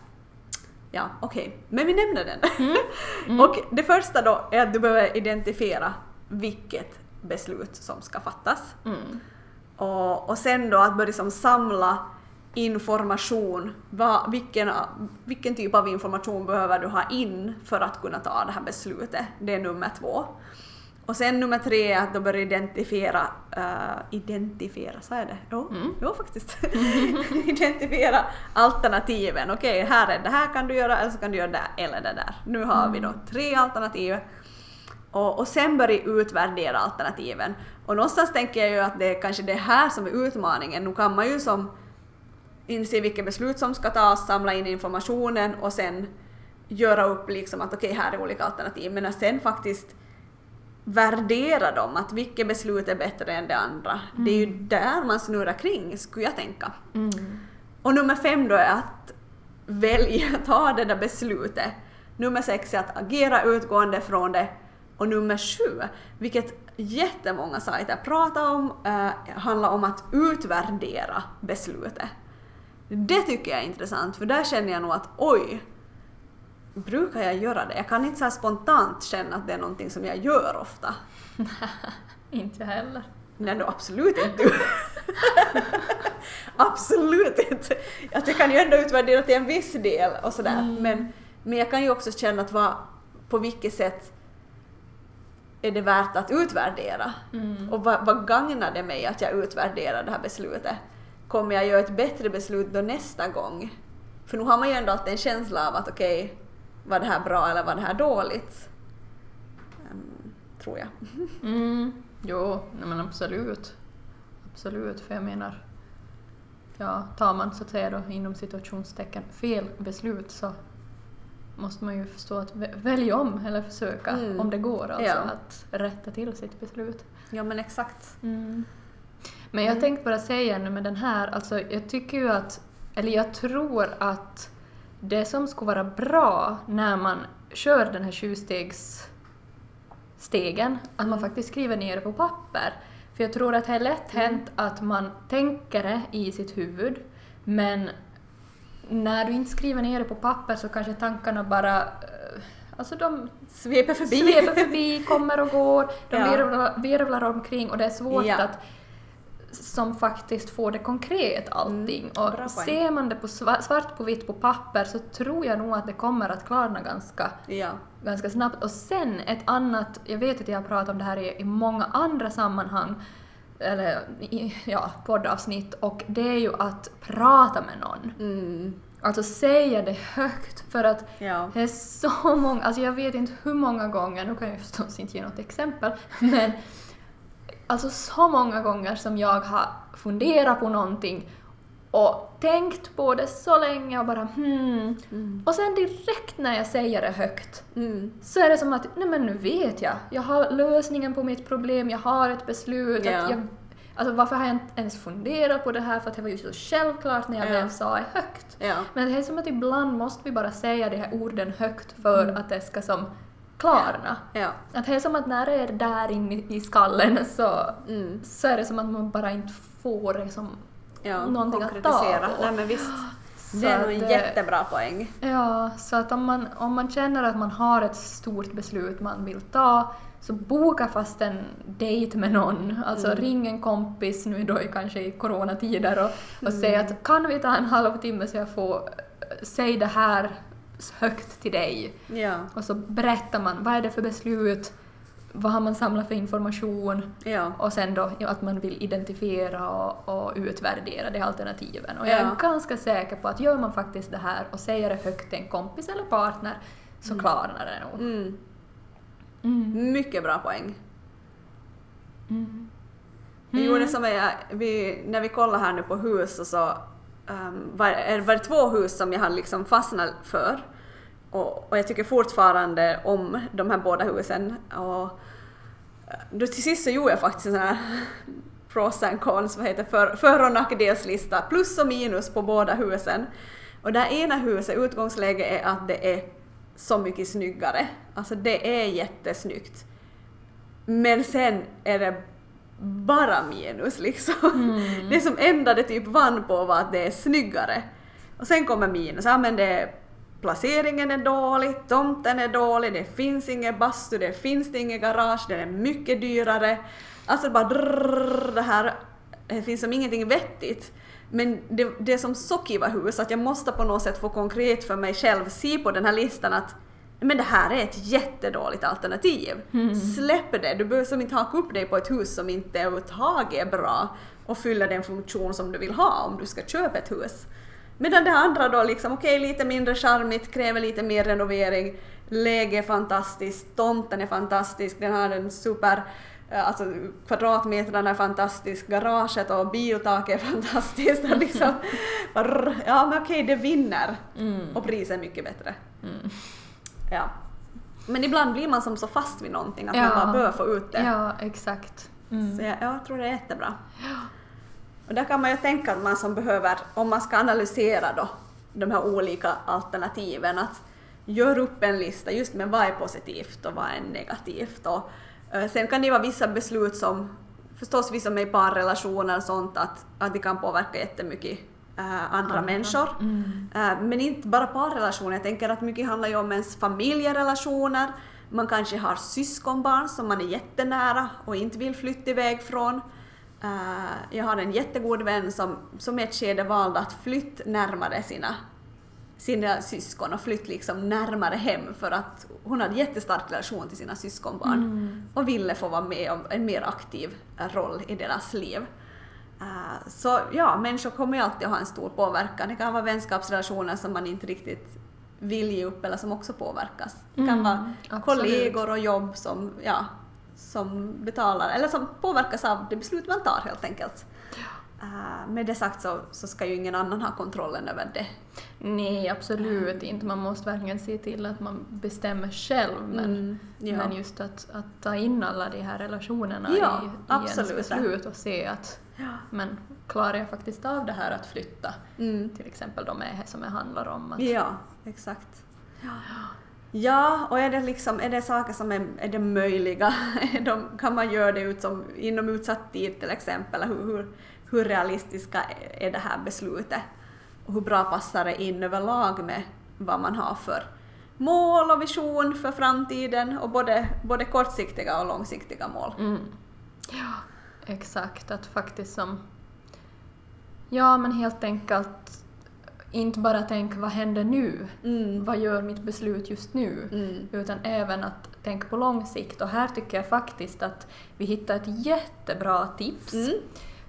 Speaker 2: ja, okej, men vi nämner den. *laughs* och det första då är att du behöver identifiera vilket beslut som ska fattas.
Speaker 1: Mm.
Speaker 2: Och, och sen då att börja liksom samla information. Vad, vilken, vilken typ av information behöver du ha in för att kunna ta det här beslutet? Det är nummer två. Och sen nummer tre är att då börja identifiera, uh, identifiera, sa jag det? Jo,
Speaker 1: Mm.
Speaker 2: jo faktiskt. *laughs* identifiera alternativen. Okej, här är det här kan du göra eller så kan du göra det eller det där. Nu har vi då tre alternativ. Och, och sen börja utvärdera alternativen. Och någonstans tänker jag ju att det är kanske det här som är utmaningen. Nu kan man ju som inse vilka beslut som ska tas, samla in informationen och sen göra upp liksom att okej, här är olika alternativ. Men att sen faktiskt värdera dem, att vilket beslut är bättre än det andra. Det är ju där man snurrar kring, skulle jag tänka.
Speaker 1: Mm.
Speaker 2: Och nummer fem då är att välja, ta det där beslutet. Nummer sex är att agera utgående från det. Och nummer sju, vilket jättemånga sajter pratar om, eh, handlar om att utvärdera beslutet. Det tycker jag är intressant, för där känner jag nog att oj, brukar jag göra det? Jag kan inte så spontant känna att det är någonting som jag gör ofta. *laughs*
Speaker 1: Inte jag heller.
Speaker 2: Nej, no, absolut inte. *laughs* absolut inte. Att jag kan ju ändå utvärdera till en viss del och sådär.
Speaker 1: Mm.
Speaker 2: Men, men jag kan ju också känna att vad, på vilket sätt är det värt att utvärdera?
Speaker 1: Mm.
Speaker 2: Och vad, vad gagnar det mig att jag utvärderar det här beslutet? Kommer jag göra ett bättre beslut då nästa gång? För nu har man ju ändå alltid en känsla av att okej, var det här bra eller var det här dåligt? Ehm, tror jag. *laughs*
Speaker 1: Mm. Jo, nej men absolut. Absolut, för jag menar, ja, tar man så att säga då inom situationstecken fel beslut så måste man ju förstå att vä- välja om eller försöka,
Speaker 2: Mm.
Speaker 1: om det går, alltså
Speaker 2: Ja.
Speaker 1: att rätta till sitt beslut.
Speaker 2: Ja men exakt.
Speaker 1: Mm. Men jag
Speaker 2: Mm.
Speaker 1: tänkte bara säga nu med den här, alltså jag tycker ju att, eller jag tror att det som skulle vara bra när man kör den här sjustegs stegen, att man faktiskt skriver ner det på papper. För jag tror att det är lätt hänt att man tänker det i sitt huvud, men när du inte skriver ner det på papper så kanske tankarna bara, eh, alltså de
Speaker 2: Sveper förbi.
Speaker 1: sveper förbi, kommer och går, de
Speaker 2: Ja.
Speaker 1: virvlar, virvlar omkring och det är svårt
Speaker 2: Ja.
Speaker 1: att som faktiskt får det konkret allting.
Speaker 2: Mm,
Speaker 1: och ser man det på sva- svart på vitt på papper så tror jag nog att det kommer att klarna ganska,
Speaker 2: Ja.
Speaker 1: ganska snabbt. Och sen ett annat, jag vet att jag har pratat om det här i, i många andra sammanhang, eller ja, poddavsnitt, och det är ju att prata med någon.
Speaker 2: Mm.
Speaker 1: Alltså säga det högt, för att
Speaker 2: Ja.
Speaker 1: det är så många, alltså jag vet inte hur många gånger, nu kan jag förstås inte ge något exempel, *laughs* men alltså så många gånger som jag har funderat på någonting och tänkt på det så länge och bara hmm.
Speaker 2: Mm.
Speaker 1: Och sen direkt när jag säger det högt
Speaker 2: Mm.
Speaker 1: så är det som att nej men nu vet jag. Jag har lösningen på mitt problem, jag har ett beslut. Att jag, alltså varför har jag inte ens funderat på det här? För att det var ju så självklart när jag
Speaker 2: Ja.
Speaker 1: väl sa det högt.
Speaker 2: Ja.
Speaker 1: Men det är som att ibland måste vi bara säga de här orden högt för
Speaker 2: Mm.
Speaker 1: att det ska som klarna.
Speaker 2: Ja.
Speaker 1: Att det är som att när det är där inne i skallen så,
Speaker 2: Mm.
Speaker 1: så är det som att man bara inte får det som
Speaker 2: Ja.
Speaker 1: någonting att ta på.
Speaker 2: Nej men visst.
Speaker 1: Så
Speaker 2: Det är nog en
Speaker 1: eh,
Speaker 2: jättebra poäng.
Speaker 1: Ja, så att om man, om man känner att man har ett stort beslut man vill ta så boka fast en dejt med någon. Alltså
Speaker 2: Mm.
Speaker 1: ring en kompis nu då i, kanske i coronatider och, och
Speaker 2: Mm.
Speaker 1: säg att kan vi ta en halvtimme så jag får äh, säga det här högt till dig.
Speaker 2: Ja.
Speaker 1: Och så berättar man vad är det för beslut, vad har man samlat för information
Speaker 2: Ja.
Speaker 1: och sen då att man vill identifiera och, och utvärdera de alternativen. Och jag är
Speaker 2: Ja.
Speaker 1: ganska säker på att gör man faktiskt det här och säger det högt till en kompis eller partner så klarnar det nog.
Speaker 2: Mm.
Speaker 1: Mm.
Speaker 2: Mycket bra poäng.
Speaker 1: Mm.
Speaker 2: Vi gjorde som jag, vi, när vi kollade här nu på hus och så um, var, är- var det två hus som jag har liksom fastnat för. Och, och jag tycker fortfarande om de här båda husen. Och eh, då till sist så gjorde jag faktiskt en sån här *laughs* pros and cons, vad heter för, för och nackdelslista, plus och minus på båda husen. Och det här ena huset, utgångsläget är att det är så mycket snyggare. Alltså det är jättesnyggt. Men sen är det bara minus liksom. *laughs* Det som enda det typ vann på var att det är snyggare. Och sen kommer minus. Ja men det placeringen är dålig, tomten är dålig, det finns ingen bastu, det finns inget garage, den är mycket dyrare. Alltså bara drrrr, det här, det finns som ingenting vettigt. Men det, det är som så kiva hus att jag måste på något sätt få konkret för mig själv se på den här listan att men det här är ett jättedåligt alternativ. Släpp det, du behöver som inte haka upp dig på ett hus som inte överhuvudtaget är bra och fyller den funktion som du vill ha om du ska köpa ett hus. Medan det andra då liksom, okej okay, lite mindre charmigt, kräver lite mer renovering, läge är fantastiskt, tomten är fantastisk, den har en super eh, Alltså kvadratmetrarna är fantastiskt, garaget och biltaket är fantastiskt. *laughs* Och liksom, ja men okej, det vinner.
Speaker 1: Mm.
Speaker 2: Och priset är mycket bättre.
Speaker 1: Mm.
Speaker 2: Ja. Men ibland blir man som så fast vid någonting att
Speaker 1: Ja.
Speaker 2: man bara bör få ut det.
Speaker 1: Ja, exakt. Mm.
Speaker 2: Så jag, jag tror det är jättebra. Och där kan man ju tänka att man som behöver, om man ska analysera då de här olika alternativen, att gör upp en lista just med vad är positivt och vad är negativt. Och, eh, sen kan det vara vissa beslut som, förstås vi som är i parrelationer och sånt, att, att det kan påverka jättemycket eh, andra,
Speaker 1: Andra.
Speaker 2: människor.
Speaker 1: Mm.
Speaker 2: Eh, Men inte bara parrelationer, jag tänker att mycket handlar ju om ens familjerelationer. Man kanske har syskonbarn som man är jättenära och inte vill flytta iväg från. Eh, Jag har en jättegod vän som, som ett skede valde att flytta närmare sina, sina syskon och flytta liksom närmare hem för att hon hade jättestark relation till sina syskonbarn
Speaker 1: Mm.
Speaker 2: och ville få vara med om en mer aktiv roll i deras liv. Eh, Så ja, människor kommer ju alltid att ha en stor påverkan. Det kan vara vänskapsrelationer som man inte riktigt vill ge upp eller som också påverkas. Det kan
Speaker 1: Mm,
Speaker 2: vara
Speaker 1: absolut.
Speaker 2: kollegor och jobb som, ja, som betalar, eller som påverkas av det beslut man tar helt enkelt. Eh, med det sagt så, så ska ju ingen annan ha kontrollen över det.
Speaker 1: Nej, absolut inte. Man måste verkligen se till att man bestämmer själv. Men,
Speaker 2: Mm, ja.
Speaker 1: men just att, att ta in alla de här relationerna
Speaker 2: Ja,
Speaker 1: i, i
Speaker 2: absolut.
Speaker 1: ens beslut och se att
Speaker 2: Ja.
Speaker 1: men klarar jag faktiskt av det här att flytta?
Speaker 2: Mm.
Speaker 1: Till exempel de som det handlar om. Att,
Speaker 2: Ja, exakt. Ja, Ja, och är det, liksom, är det saker som är, är det möjliga? *laughs* De, kan man göra det ut som, inom utsatt tid till exempel? Hur, hur, hur realistiska är det här beslutet? Och hur bra passar det in överlag med vad man har för mål och vision för framtiden och både, både kortsiktiga och långsiktiga mål?
Speaker 1: Mm. Ja, exakt. Att faktiskt som... Ja, men helt enkelt inte bara tänka vad händer nu?
Speaker 2: Mm.
Speaker 1: Vad gör mitt beslut just nu?
Speaker 2: Mm.
Speaker 1: Utan även att tänka på lång sikt. Och här tycker jag faktiskt att vi hittar ett jättebra tips
Speaker 2: Mm.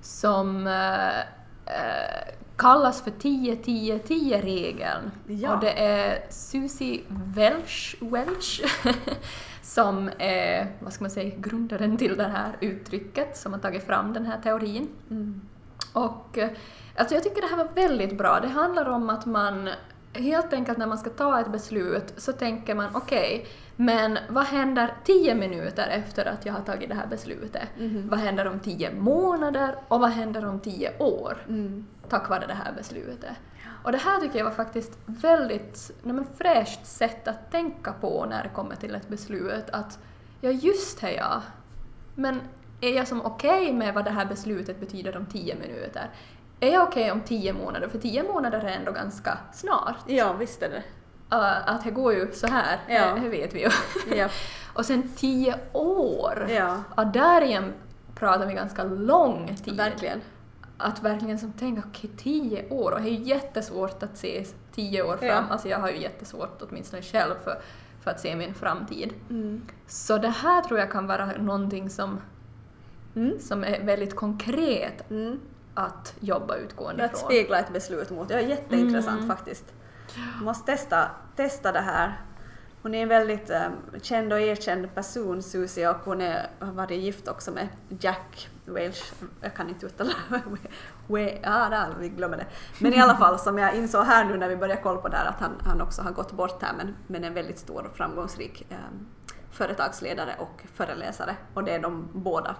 Speaker 1: som eh, eh, kallas för 10-10-10-regeln.
Speaker 2: Ja.
Speaker 1: Och det är Susie Welch, Welch *laughs* som är, vad ska man säga, grundaren till det här uttrycket som har tagit fram den här teorin.
Speaker 2: Mm.
Speaker 1: Och eh, alltså jag tycker det här var väldigt bra. Det handlar om att man helt enkelt när man ska ta ett beslut så tänker man okej, men vad händer tio minuter efter att jag har tagit det här beslutet?
Speaker 2: Mhm.
Speaker 1: Vad händer om tio månader och vad händer om tio år?
Speaker 2: Mm.
Speaker 1: tack vare det här beslutet. Och det här tycker jag var faktiskt väldigt nej men, fräscht sätt att tänka på när det kommer till ett beslut. Att ja, just det ja. Men är jag som okej med vad det här beslutet betyder om tio minuter? Är jag okej om tio månader? För tio månader är ändå ganska snart.
Speaker 2: Ja, visst är det.
Speaker 1: Uh, att det går ju så här,
Speaker 2: Ja.
Speaker 1: det vet vi ju.
Speaker 2: Ja. *laughs*
Speaker 1: Och sen tio år!
Speaker 2: Ja,
Speaker 1: Ja, där igen pratar vi ganska lång tid
Speaker 2: verkligen.
Speaker 1: att verkligen som tänka, okej, tio år, och det är ju jättesvårt att se tio år fram.
Speaker 2: Ja.
Speaker 1: Alltså jag har ju jättesvårt, åtminstone själv, för, för att se min framtid.
Speaker 2: Mm.
Speaker 1: Så det här tror jag kan vara någonting som,
Speaker 2: Mm.
Speaker 1: som är väldigt konkret
Speaker 2: Mm.
Speaker 1: Att jobba utgående
Speaker 2: att
Speaker 1: från.
Speaker 2: spegla ett beslut mot. Ja, jätteintressant
Speaker 1: Mm.
Speaker 2: faktiskt. Måste testa, testa det här. Hon är en väldigt eh, känd och erkänd person, Susie, och hon är, har varit gift också med Jack Welch. Jag kan inte uttala *laughs* We- Ja, där, vi glömmer det. Men i alla fall, som jag insåg här nu när vi började kolla på det här, att han, han också har gått bort här, men, men en väldigt stor och framgångsrik eh, företagsledare och föreläsare. Och det är de båda.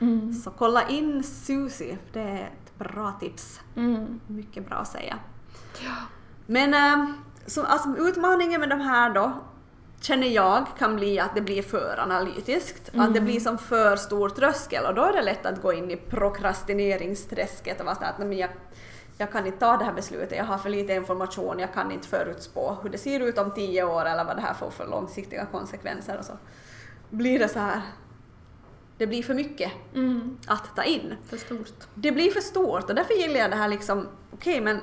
Speaker 1: Mm.
Speaker 2: Så kolla in Susie, det är ett bra tips.
Speaker 1: Mm.
Speaker 2: Mycket bra att säga. Men äh, så, alltså, utmaningen med de här då känner jag kan bli att det blir för analytiskt. Att det blir som för stor tröskel och då är det lätt att gå in i prokrastineringsträsket och vara sådär att "Nej, men jag, jag kan inte ta det här beslutet, jag har för lite information, jag kan inte förutspå hur det ser ut om tio år eller vad det här får för långsiktiga konsekvenser och så blir det så här. Det blir för mycket
Speaker 1: Mm.
Speaker 2: att ta in.
Speaker 1: För stort.
Speaker 2: Det blir för stort och därför gillar jag det här liksom, okej men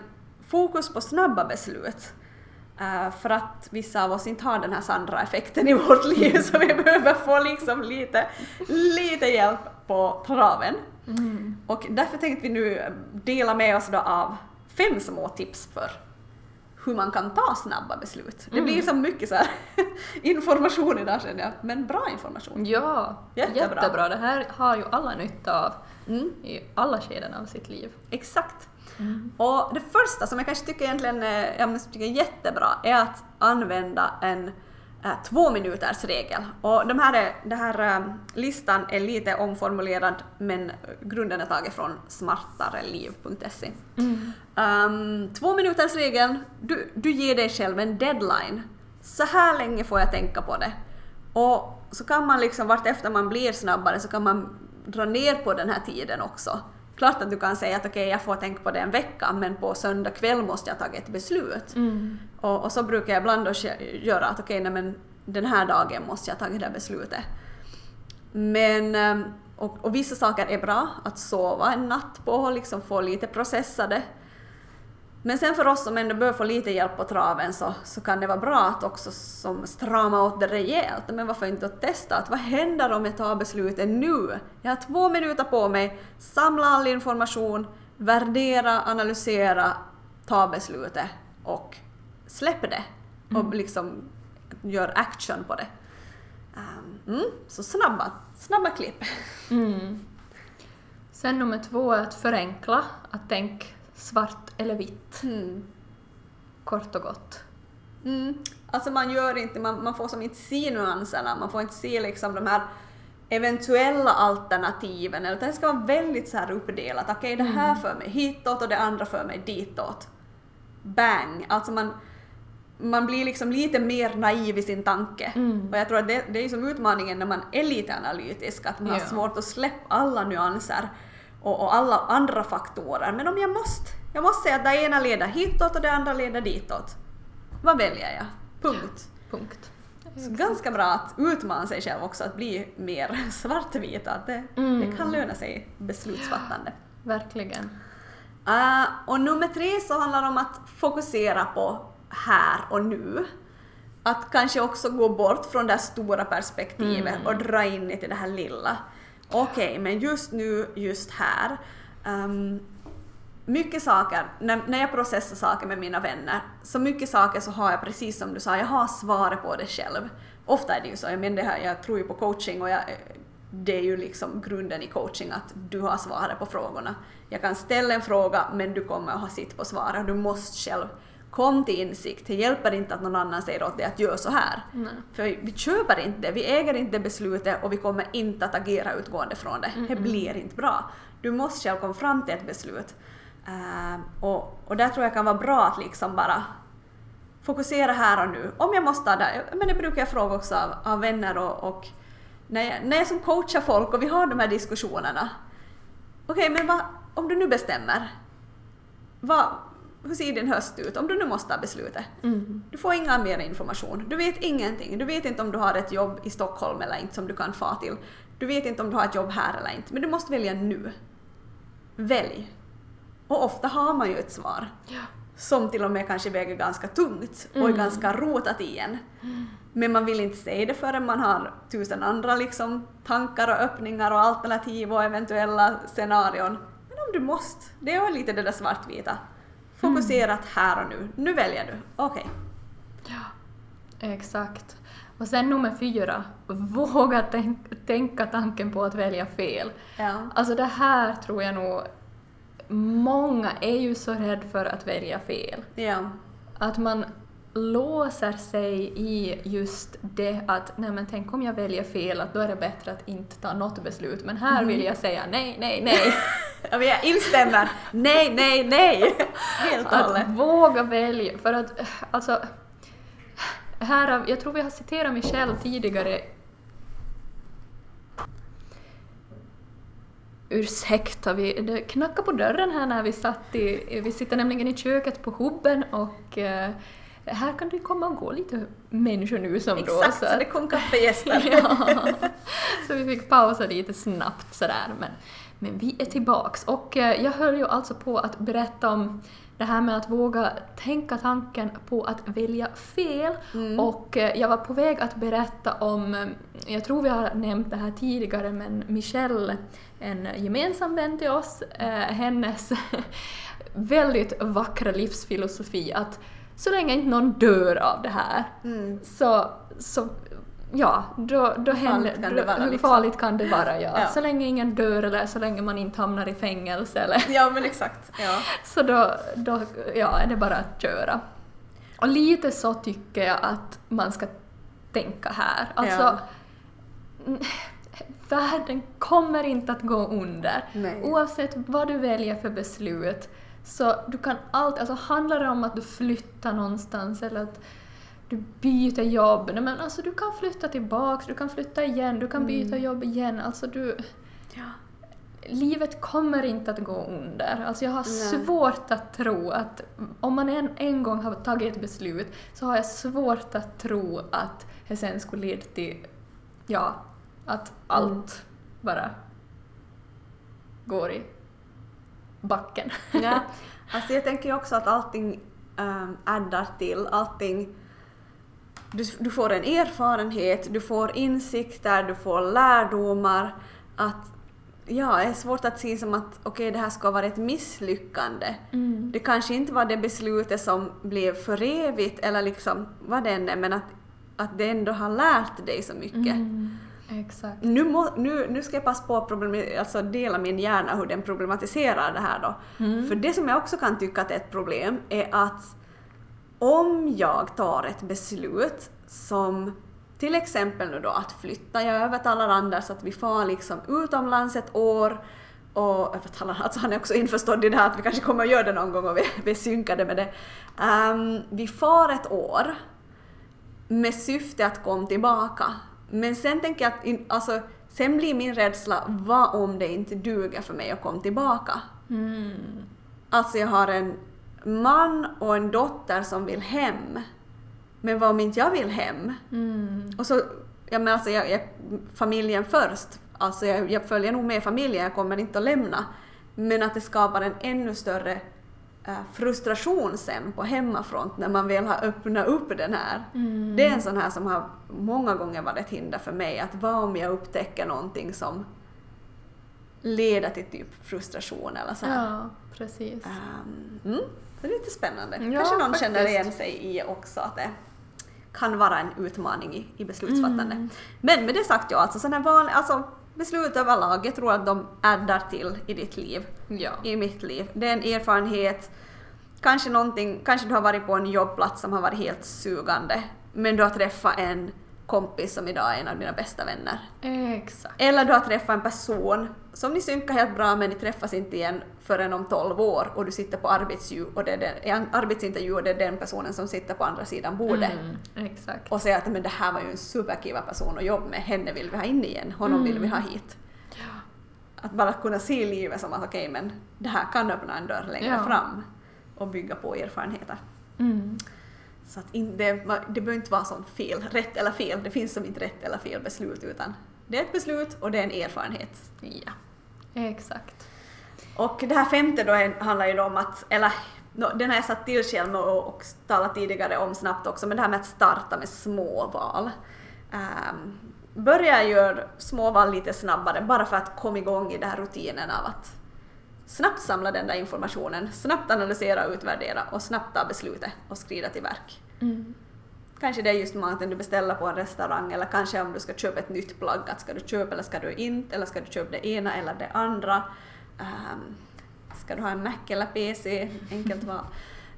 Speaker 2: fokus på snabba beslut. Eh, för att vissa av oss inte har den här Sandra-effekten i vårt liv så vi behöver få liksom lite, lite hjälp på traven.
Speaker 1: Mm.
Speaker 2: Och därför tänkte vi nu dela med oss då av fem små tips för hur man kan ta snabba beslut. Det blir så mycket så *laughs* information idag känner jag, men bra information.
Speaker 1: Ja,
Speaker 2: Jättebra.
Speaker 1: jättebra. Det här har ju alla nytta av
Speaker 2: Mm,
Speaker 1: i alla skeden av sitt liv.
Speaker 2: exakt. Och det första som jag kanske tycker egentligen eh, jag tycker är jättebra är att använda en eh, två minuters regel. Och de här är, den här eh, listan är lite omformulerad men grunden är tagen från smartareliv.se. Um, två minuters regeln, du, du ger dig själv en deadline. Så här länge får jag tänka på det. Och så kan man liksom vartefter man blir snabbare så kan man dra ner på den här tiden också. Klart att du kan säga att okej, jag får tänka på det en vecka men på söndag kväll måste jag ta ett beslut.
Speaker 1: Mm.
Speaker 2: Och, och så brukar jag ibland göra att okej, nej men den här dagen måste jag ta det där beslutet. Men, ehm, och, och vissa saker är bra att sova en natt på och liksom få lite processade. Men sen för oss som ändå bör få lite hjälp på traven så, så kan det vara bra att också som strama åt det rejält. Men varför inte att testa att vad händer om jag tar beslutet nu? Jag har två minuter på mig, samla all information, värdera, analysera, ta beslutet och släpp det och liksom gör action på det. Um, mm, så snabba, snabba klipp.
Speaker 1: Mm. Sen nummer två är att förenkla, att tänka svart eller vitt,
Speaker 2: Mm.
Speaker 1: kort och gott.
Speaker 2: Mm. Alltså man gör inte, man, man får som inte se nyanserna, man får inte se liksom de här eventuella alternativen, utan det ska vara väldigt så här uppdelat. Okej, det här för mig hitåt och det andra för mig ditåt. Bang! Alltså man, man blir liksom lite mer naiv i sin tanke.
Speaker 1: Mm.
Speaker 2: Och jag tror att det, det är som utmaningen när man är lite analytisk, att man har
Speaker 1: Ja.
Speaker 2: svårt att släppa alla nyanser och, och alla andra faktorer. Men om jag måste, jag måste säga att det ena leder hitåt och det andra leder ditåt. Vad väljer jag? Punkt.
Speaker 1: Punkt.
Speaker 2: Så ganska bra att utmana sig själv också, att bli mer *laughs* svartvit, att det,
Speaker 1: Mm.
Speaker 2: det kan löna sig beslutsfattande.
Speaker 1: Verkligen.
Speaker 2: Uh, och nummer tre så handlar det om att fokusera på här och nu. Att kanske också gå bort från det stora perspektivet
Speaker 1: Mm.
Speaker 2: och dra in det till det här lilla. Okej, men just nu, just här. Um, mycket saker, när, när jag processar saker med mina vänner, så mycket saker så har jag precis som du sa, jag har svaret på det själv. Ofta är det ju så, jag, menar det här, jag tror ju på coaching och jag, eh, det är ju liksom grunden i coaching att du har svaret på frågorna. Jag kan ställa en fråga men du kommer att ha sitt på svaret och du måste själv kom till insikt. Det hjälper inte att någon annan säger åt dig att göra så här.
Speaker 1: Nej.
Speaker 2: För vi köper inte det, vi äger inte beslutet och vi kommer inte att agera utgående från det. Det blir inte bra. Du måste själv komma fram till ett beslut. Eh, och, och där tror jag kan vara bra att liksom bara fokusera här och nu. Om jag måste det, men det brukar jag fråga också av, av vänner och, och när, jag, när jag som coachar folk och vi har de här diskussionerna. Okej, men vad, om du nu bestämmer, vad, hur ser din höst ut? Om du nu måste ha beslutet.
Speaker 1: Mm.
Speaker 2: Du får inga mer information. Du vet ingenting. Du vet inte om du har ett jobb i Stockholm eller inte som du kan få till. Du vet inte om du har ett jobb här eller inte. Men du måste välja nu. Välj. Och ofta har man ju ett svar.
Speaker 1: Ja.
Speaker 2: Som till och med kanske väger ganska tungt och är
Speaker 1: Mm.
Speaker 2: ganska rotat i en. Men man vill inte säga det förrän man har tusen andra liksom, tankar och öppningar och alternativ och eventuella scenarion. Men om du måste, det är lite det där svartvita. Fokuserat här och nu. Nu väljer du. Okej.
Speaker 1: Ja, exakt. Och sen nummer fyra, våga tänk, tänka tanken på att välja fel.
Speaker 2: Ja.
Speaker 1: Alltså det här tror jag nog, många är ju så rädd för att välja fel.
Speaker 2: Ja.
Speaker 1: Att man låser sig i just det att nej men tänk om jag väljer fel, att då är det bättre att inte ta något beslut. Men här vill jag säga nej, nej, nej. *laughs*
Speaker 2: ja men jag instämmer. Nej, nej, nej! Helt och hållet.
Speaker 1: Våga välja, för att alltså, här, jag tror vi har citerat Michelle tidigare. Ursäkta, vi, det knackade på dörren här när vi satt i, vi sitter nämligen i köket på hubben och eh, här kan det komma och gå lite människor nu som då.
Speaker 2: Exakt,
Speaker 1: så
Speaker 2: så det kom kaffegäster. *laughs*
Speaker 1: ja. Så vi fick pausa lite snabbt sådär. Men, Men vi är tillbaks och eh, jag höll ju alltså på att berätta om det här med att våga tänka tanken på att välja fel
Speaker 2: Mm.
Speaker 1: och eh, jag var på väg att berätta om, eh, jag tror vi har nämnt det här tidigare, men Michelle, en gemensam vän till oss, hennes *laughs* väldigt vackra livsfilosofi att så länge inte någon dör av det här
Speaker 2: Mm.
Speaker 1: så, så ja, då, då händer
Speaker 2: kan det vara,
Speaker 1: hur
Speaker 2: liksom?
Speaker 1: farligt kan det vara? Ja.
Speaker 2: Ja.
Speaker 1: Så länge ingen dör eller så länge man inte hamnar i fängelse eller
Speaker 2: Ja men exakt. Ja. *laughs*
Speaker 1: så då, då ja, är det bara att köra. Och lite så tycker jag att man ska tänka här. Alltså,
Speaker 2: Ja.
Speaker 1: världen kommer inte att gå under.
Speaker 2: Nej.
Speaker 1: Oavsett vad du väljer för beslut. Så du kan alltid, alltså handlar det om att du flyttar någonstans eller att du byter jobb, nej men alltså du kan flytta tillbaks, du kan flytta igen, du kan byta jobb igen, alltså du
Speaker 2: Ja.
Speaker 1: livet kommer inte att gå under. Alltså jag har
Speaker 2: Nej.
Speaker 1: svårt att tro att om man en, en gång har tagit ett beslut så har jag svårt att tro att det sen skulle leda till ja, att allt
Speaker 2: Mm.
Speaker 1: bara går i backen.
Speaker 2: Ja. *laughs* Alltså jag tänker ju också att allting um, addar till, allting du, du får en erfarenhet, du får insikter, du får lärdomar. Att, ja, det är svårt att se som att okej, det här ska vara ett misslyckande.
Speaker 1: Mm.
Speaker 2: Det kanske inte var det beslutet som blev för evigt eller liksom vad det än är, men att, att det ändå har lärt dig så mycket.
Speaker 1: Mm. Exakt.
Speaker 2: Nu, må, nu, nu ska jag passa på att alltså dela min hjärna hur den problematiserar det här då.
Speaker 1: Mm.
Speaker 2: För det som jag också kan tycka att är ett problem är att om jag tar ett beslut som till exempel nu då att flytta, jag övertalar Anders att vi far liksom utomlands ett år och övertalar, alltså han är också införstådd i det här att vi kanske kommer att göra det någon gång och vi, vi är synkade med det. Ehm, vi far ett år med syfte att komma tillbaka. Men sen tänker jag att in, alltså, sen blir min rädsla, vad om det inte duger för mig att komma tillbaka?
Speaker 1: Mm.
Speaker 2: Alltså jag har en man och en dotter som vill hem. Men vad om inte jag vill hem?
Speaker 1: Mm.
Speaker 2: Och så, jag menar alltså jag, jag, familjen först. Alltså jag, jag följer nog med familjen, jag kommer inte att lämna. Men att det skapar en ännu större eh, frustration sen på hemmafront när man väl har öppnat upp den här.
Speaker 1: Mm.
Speaker 2: Det är en sån här som har många gånger varit ett hinder för mig. Att vad om jag upptäcker någonting som leder till typ frustration eller så här.
Speaker 1: Ja, precis.
Speaker 2: Um, mm, det är lite spännande.
Speaker 1: Ja,
Speaker 2: Kanske någon
Speaker 1: faktiskt.
Speaker 2: känner igen sig i också att det kan vara en utmaning i, i beslutsfattande.
Speaker 1: Mm.
Speaker 2: Men med det sagt, ja, alltså, här vanliga, alltså beslut överlag, jag tror att de addar till i ditt liv,
Speaker 1: Ja.
Speaker 2: i mitt liv. Det är en erfarenhet, kanske någonting, kanske du har varit på en jobbplats som har varit helt sugande, men du har träffat en kompis som idag är en av dina bästa vänner.
Speaker 1: Exakt.
Speaker 2: Eller du har träffat en person som ni synkar helt bra men ni träffas inte igen förrän om 12 år och du sitter på och det är den, en arbetsintervju och det är den personen som sitter på andra sidan bordet
Speaker 1: Mm, exakt.
Speaker 2: och säger att men det här var ju en superkiva person att jobba med, henne vill vi ha in igen, honom vill vi ha hit. Att bara kunna se livet som att okej men det här kan öppna en dörr längre
Speaker 1: Ja.
Speaker 2: fram och bygga på erfarenheter.
Speaker 1: Mm.
Speaker 2: Så att inte, det, det behöver inte vara som fel, rätt eller fel, det finns som inte rätt eller fel beslut utan det är ett beslut och det är en erfarenhet.
Speaker 1: Ja. Exakt.
Speaker 2: Och det här femte då handlar ju om att, eller den har jag satt till själv och, och talat tidigare om snabbt också, men det här med att starta med små val. Um, börja göra små val lite snabbare bara för att komma igång i den här rutinen av att snabbt samla den där informationen, snabbt analysera och utvärdera och snabbt ta beslutet och skrida till verk.
Speaker 1: Mm.
Speaker 2: Kanske det är just maten du beställer på en restaurang eller kanske om du ska köpa ett nytt plagg, att ska du köpa eller ska du inte, eller ska du köpa det ena eller det andra. Um, ska du ha en Mac eller PC? Enkelt val.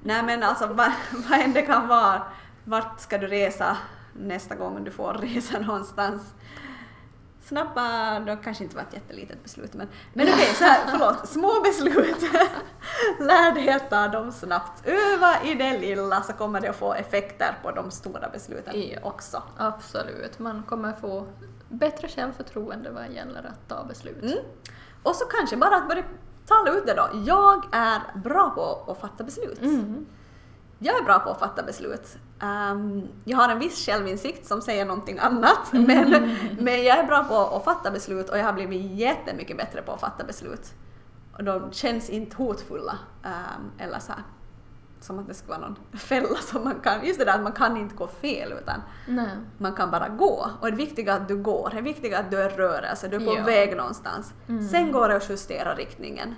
Speaker 2: Nej men alltså vad, *laughs* vad än det kan vara, vart ska du resa nästa gång du får resa någonstans? Snabba, det kanske inte var ett jättelitet beslut men, men okej, så här, förlåt, små beslut. *laughs* Lär dig att ta dem snabbt. Öva i det lilla så kommer det att få effekter på de stora besluten
Speaker 1: Ja.
Speaker 2: också.
Speaker 1: Absolut. Man kommer få bättre självförtroende vad gäller att ta beslut.
Speaker 2: Mm. Och så kanske bara att börja tala ut det då. Jag är bra på att fatta beslut.
Speaker 1: Mm.
Speaker 2: jag är bra på att fatta beslut. Ehm, jag har en viss självinsikt som säger någonting annat, *laughs* men, men jag är bra på att fatta beslut och jag har blivit jättemycket bättre på att fatta beslut. Och de känns inte hotfulla ehm, eller så här, som att det skulle vara någon *laughs* fälla som man kan, just det där att man kan inte gå fel utan
Speaker 1: Nej.
Speaker 2: man kan bara gå. Och det viktiga är att du går, det är viktiga att du är i rörelse, du är på
Speaker 1: Ja.
Speaker 2: väg någonstans.
Speaker 1: Mm.
Speaker 2: Sen går det att justera riktningen.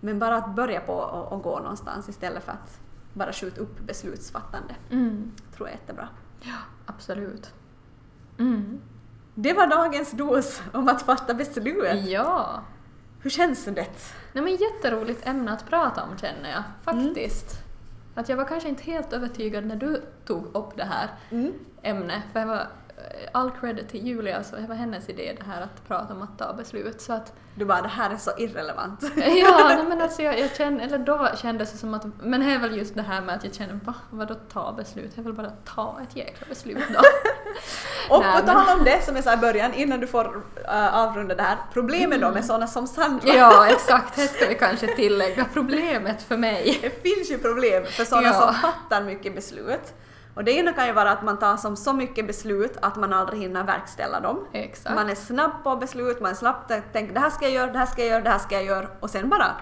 Speaker 2: Men bara att börja på och gå någonstans istället för att bara skjuta upp beslutsfattande
Speaker 1: Mm.
Speaker 2: tror jag är jättebra.
Speaker 1: Ja, absolut. Mm.
Speaker 2: Det var dagens dos om att fatta beslut.
Speaker 1: Ja.
Speaker 2: Hur känns det?
Speaker 1: Nej, men jätteroligt ämne att prata om känner jag, faktiskt. Att jag var kanske inte helt övertygad när du tog upp det här
Speaker 2: Mm.
Speaker 1: ämnet, för det var all credit till Julia, så det var hennes idé det här att prata om att ta beslut. Så att,
Speaker 2: Du bara, det här är så irrelevant. *laughs*
Speaker 1: ja, nej, men alltså jag, jag kände, eller då kändes det som att, men det är väl just det här med att jag känner, va, vadå ta beslut? Jag vill bara ta ett jäkla beslut då. *laughs*
Speaker 2: Och
Speaker 1: Nej,
Speaker 2: på tal om det som jag sa i början, innan du får äh, avrunda det här, problemet då med sådana som Sandra.
Speaker 1: ja, exakt, det ska vi kanske tillägga. Problemet för mig. *laughs*
Speaker 2: Det finns ju problem för sådana
Speaker 1: Ja.
Speaker 2: som fattar mycket beslut. Och det ena kan ju vara att man tar som så mycket beslut att man aldrig hinner verkställa dem.
Speaker 1: Exakt.
Speaker 2: Man är snabb på beslut, man är snabb att tänka det här ska jag göra, det här ska jag göra, det här ska jag göra och sen bara,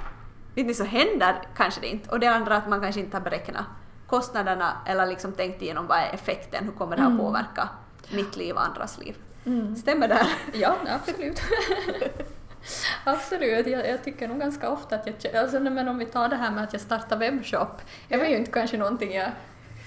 Speaker 2: vet ni, så händer kanske det inte. Och det andra att man kanske inte har beräknat kostnaderna eller liksom tänkt igenom vad är effekten, hur kommer det här
Speaker 1: Mm.
Speaker 2: påverka mitt liv och andras liv.
Speaker 1: Mm.
Speaker 2: Stämmer det här?
Speaker 1: Ja, absolut. *laughs* absolut, jag, jag tycker nog ganska ofta att jag alltså, men om vi tar det här med att jag startar webbshop, det var ju inte kanske någonting jag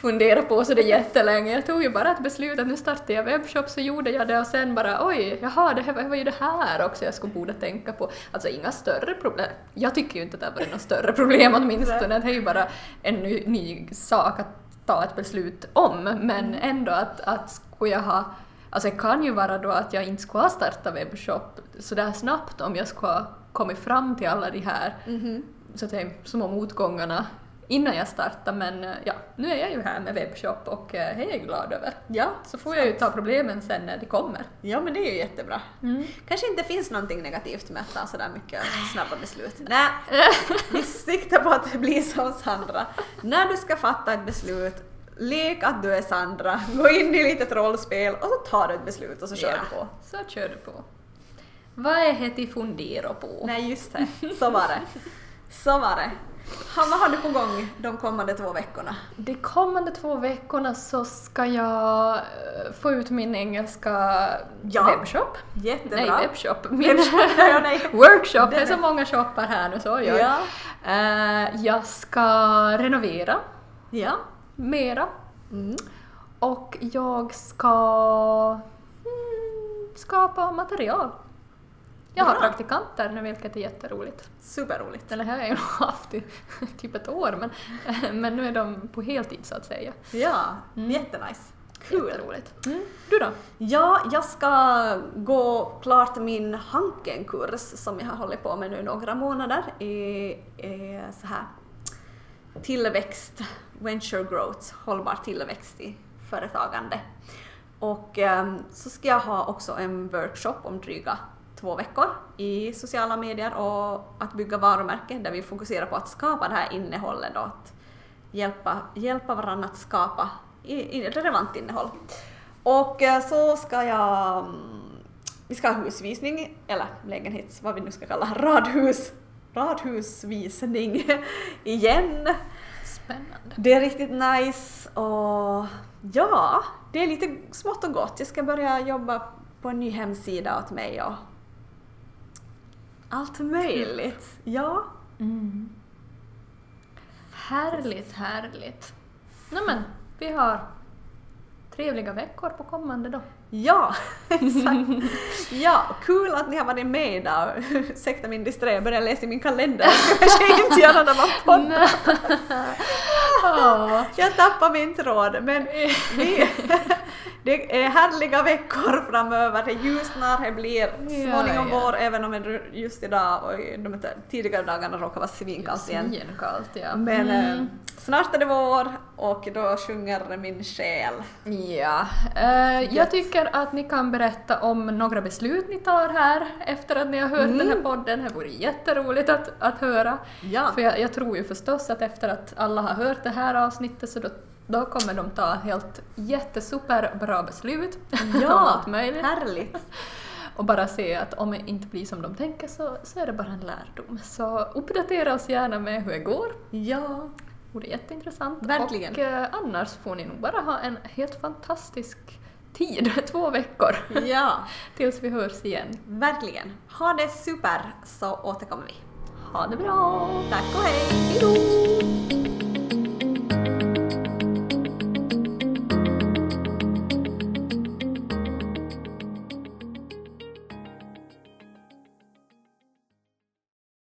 Speaker 1: funderade på så det jättelänge. Jag tog ju bara ett beslut att nu startar jag webbshop, så gjorde jag det och sen bara oj, jaha, det här var ju det här också jag skulle borde tänka på. Alltså inga större problem. Jag tycker ju inte att det har varit något större problem åtminstone, det är ju bara en ny, ny sak att ta ett beslut om, men ändå att, att skulle jag ha Alltså det kan ju vara då att jag inte skulle ha startat webbshop sådär snabbt om jag skulle ha kommit fram till alla de här
Speaker 2: Mhm.
Speaker 1: så att säga, små motgångarna innan jag startade men eh, ja, nu är jag ju här med webbshop och eh, det är jag glad över.
Speaker 2: Ja,
Speaker 1: Så får jag ju ta problemen sen när de kommer.
Speaker 2: ja men det är ju jättebra. Kanske inte finns någonting negativt med att ta sådär mycket snabba beslut. Nej, *laughs* vi siktar på att bli som Sandra. När du ska fatta ett beslut, lek att du är Sandra, gå in i litet rollspel och så tar du ett beslut och så kör
Speaker 1: Ja,
Speaker 2: du på.
Speaker 1: Så kör du på. Vad är det till fundera på?
Speaker 2: Nej, just det. Så var det. Så var det. Ha, vad har du på gång de kommande två veckorna?
Speaker 1: De kommande två veckorna så ska jag eh, få ut min engelska
Speaker 2: Ja.
Speaker 1: webbshop.
Speaker 2: Jättebra.
Speaker 1: Nej, webbshop. Min
Speaker 2: Webbshop, ja, nej. *laughs*
Speaker 1: workshop. Det är så många shoppar här nu, så oj.
Speaker 2: Ja.
Speaker 1: Eh, jag ska renovera
Speaker 2: Ja.
Speaker 1: mera.
Speaker 2: Mm.
Speaker 1: Och jag ska mm, skapa material. Jag har
Speaker 2: Bra.
Speaker 1: praktikanter nu, vilket är jätteroligt.
Speaker 2: Superroligt.
Speaker 1: Eller det har jag ju haft i *laughs* typ ett år, men, *laughs* men nu är de på heltid så att säga.
Speaker 2: Ja,
Speaker 1: Mm.
Speaker 2: jättenice. Kul.
Speaker 1: Jätteroligt. Mm. Du då?
Speaker 2: Ja, jag ska gå klart min Hanken-kurs som jag har hållit på med nu några månader i, i så här tillväxt, venture growth, hållbar tillväxt i företagande. Och ehm, så ska jag ha också en workshop om dryga två veckor i sociala medier och att bygga varumärke där vi fokuserar på att skapa det här innehållet och att hjälpa, hjälpa varandra att skapa i, i relevant innehåll. Och eh, så ska jag, mm, vi ska ha husvisning, eller lägenhets, vad vi nu ska kalla *laughs* radhus, radhusvisning *laughs* igen.
Speaker 1: Spännande.
Speaker 2: Det är riktigt nice och ja, det är lite smått och gott. Jag ska börja jobba på en ny hemsida åt mig och allt möjligt. Ja.
Speaker 1: Mm. Härligt, härligt. Nej men, vi har trevliga veckor på kommande då.
Speaker 2: Ja, *laughs* exakt. Ja, kul att ni har varit med idag. Ursäkta min disträ, jag börjar läsa i min kalender. Jag ska inte göra när man poddar. *laughs*
Speaker 1: Ja.
Speaker 2: Jag tappar min tråd, men vi, *laughs* Det är härliga veckor framöver, det ljusnar, det blir småningom
Speaker 1: ja.
Speaker 2: vår även om det just idag och de tidigare dagarna råkar vara svinkallt igen.
Speaker 1: Svinkallt, ja.
Speaker 2: Men
Speaker 1: Mm.
Speaker 2: eh, snart är det vår och då sjunger min själ.
Speaker 1: Ja, eh, jag tycker att ni kan berätta om några beslut ni tar här efter att ni har hört den här podden. Det vore jätteroligt att, att höra.
Speaker 2: Ja.
Speaker 1: För jag, jag tror ju förstås att efter att alla har hört det här avsnittet så då, då kommer de ta helt jättesuperbra beslut *laughs* om allt möjligt.
Speaker 2: härligt.
Speaker 1: Och bara se att om det inte blir som de tänker så, så är det bara en lärdom. Så uppdatera oss gärna med hur det går.
Speaker 2: Ja.
Speaker 1: vore jätteintressant.
Speaker 2: Verkligen.
Speaker 1: Och eh, annars får ni nog bara ha en helt fantastisk tid, *laughs* två veckor,
Speaker 2: ja, *laughs*
Speaker 1: tills vi hörs igen.
Speaker 2: verkligen. Ha det super så återkommer vi.
Speaker 1: Ha det bra!
Speaker 2: Tack och hej!
Speaker 1: Hejdå!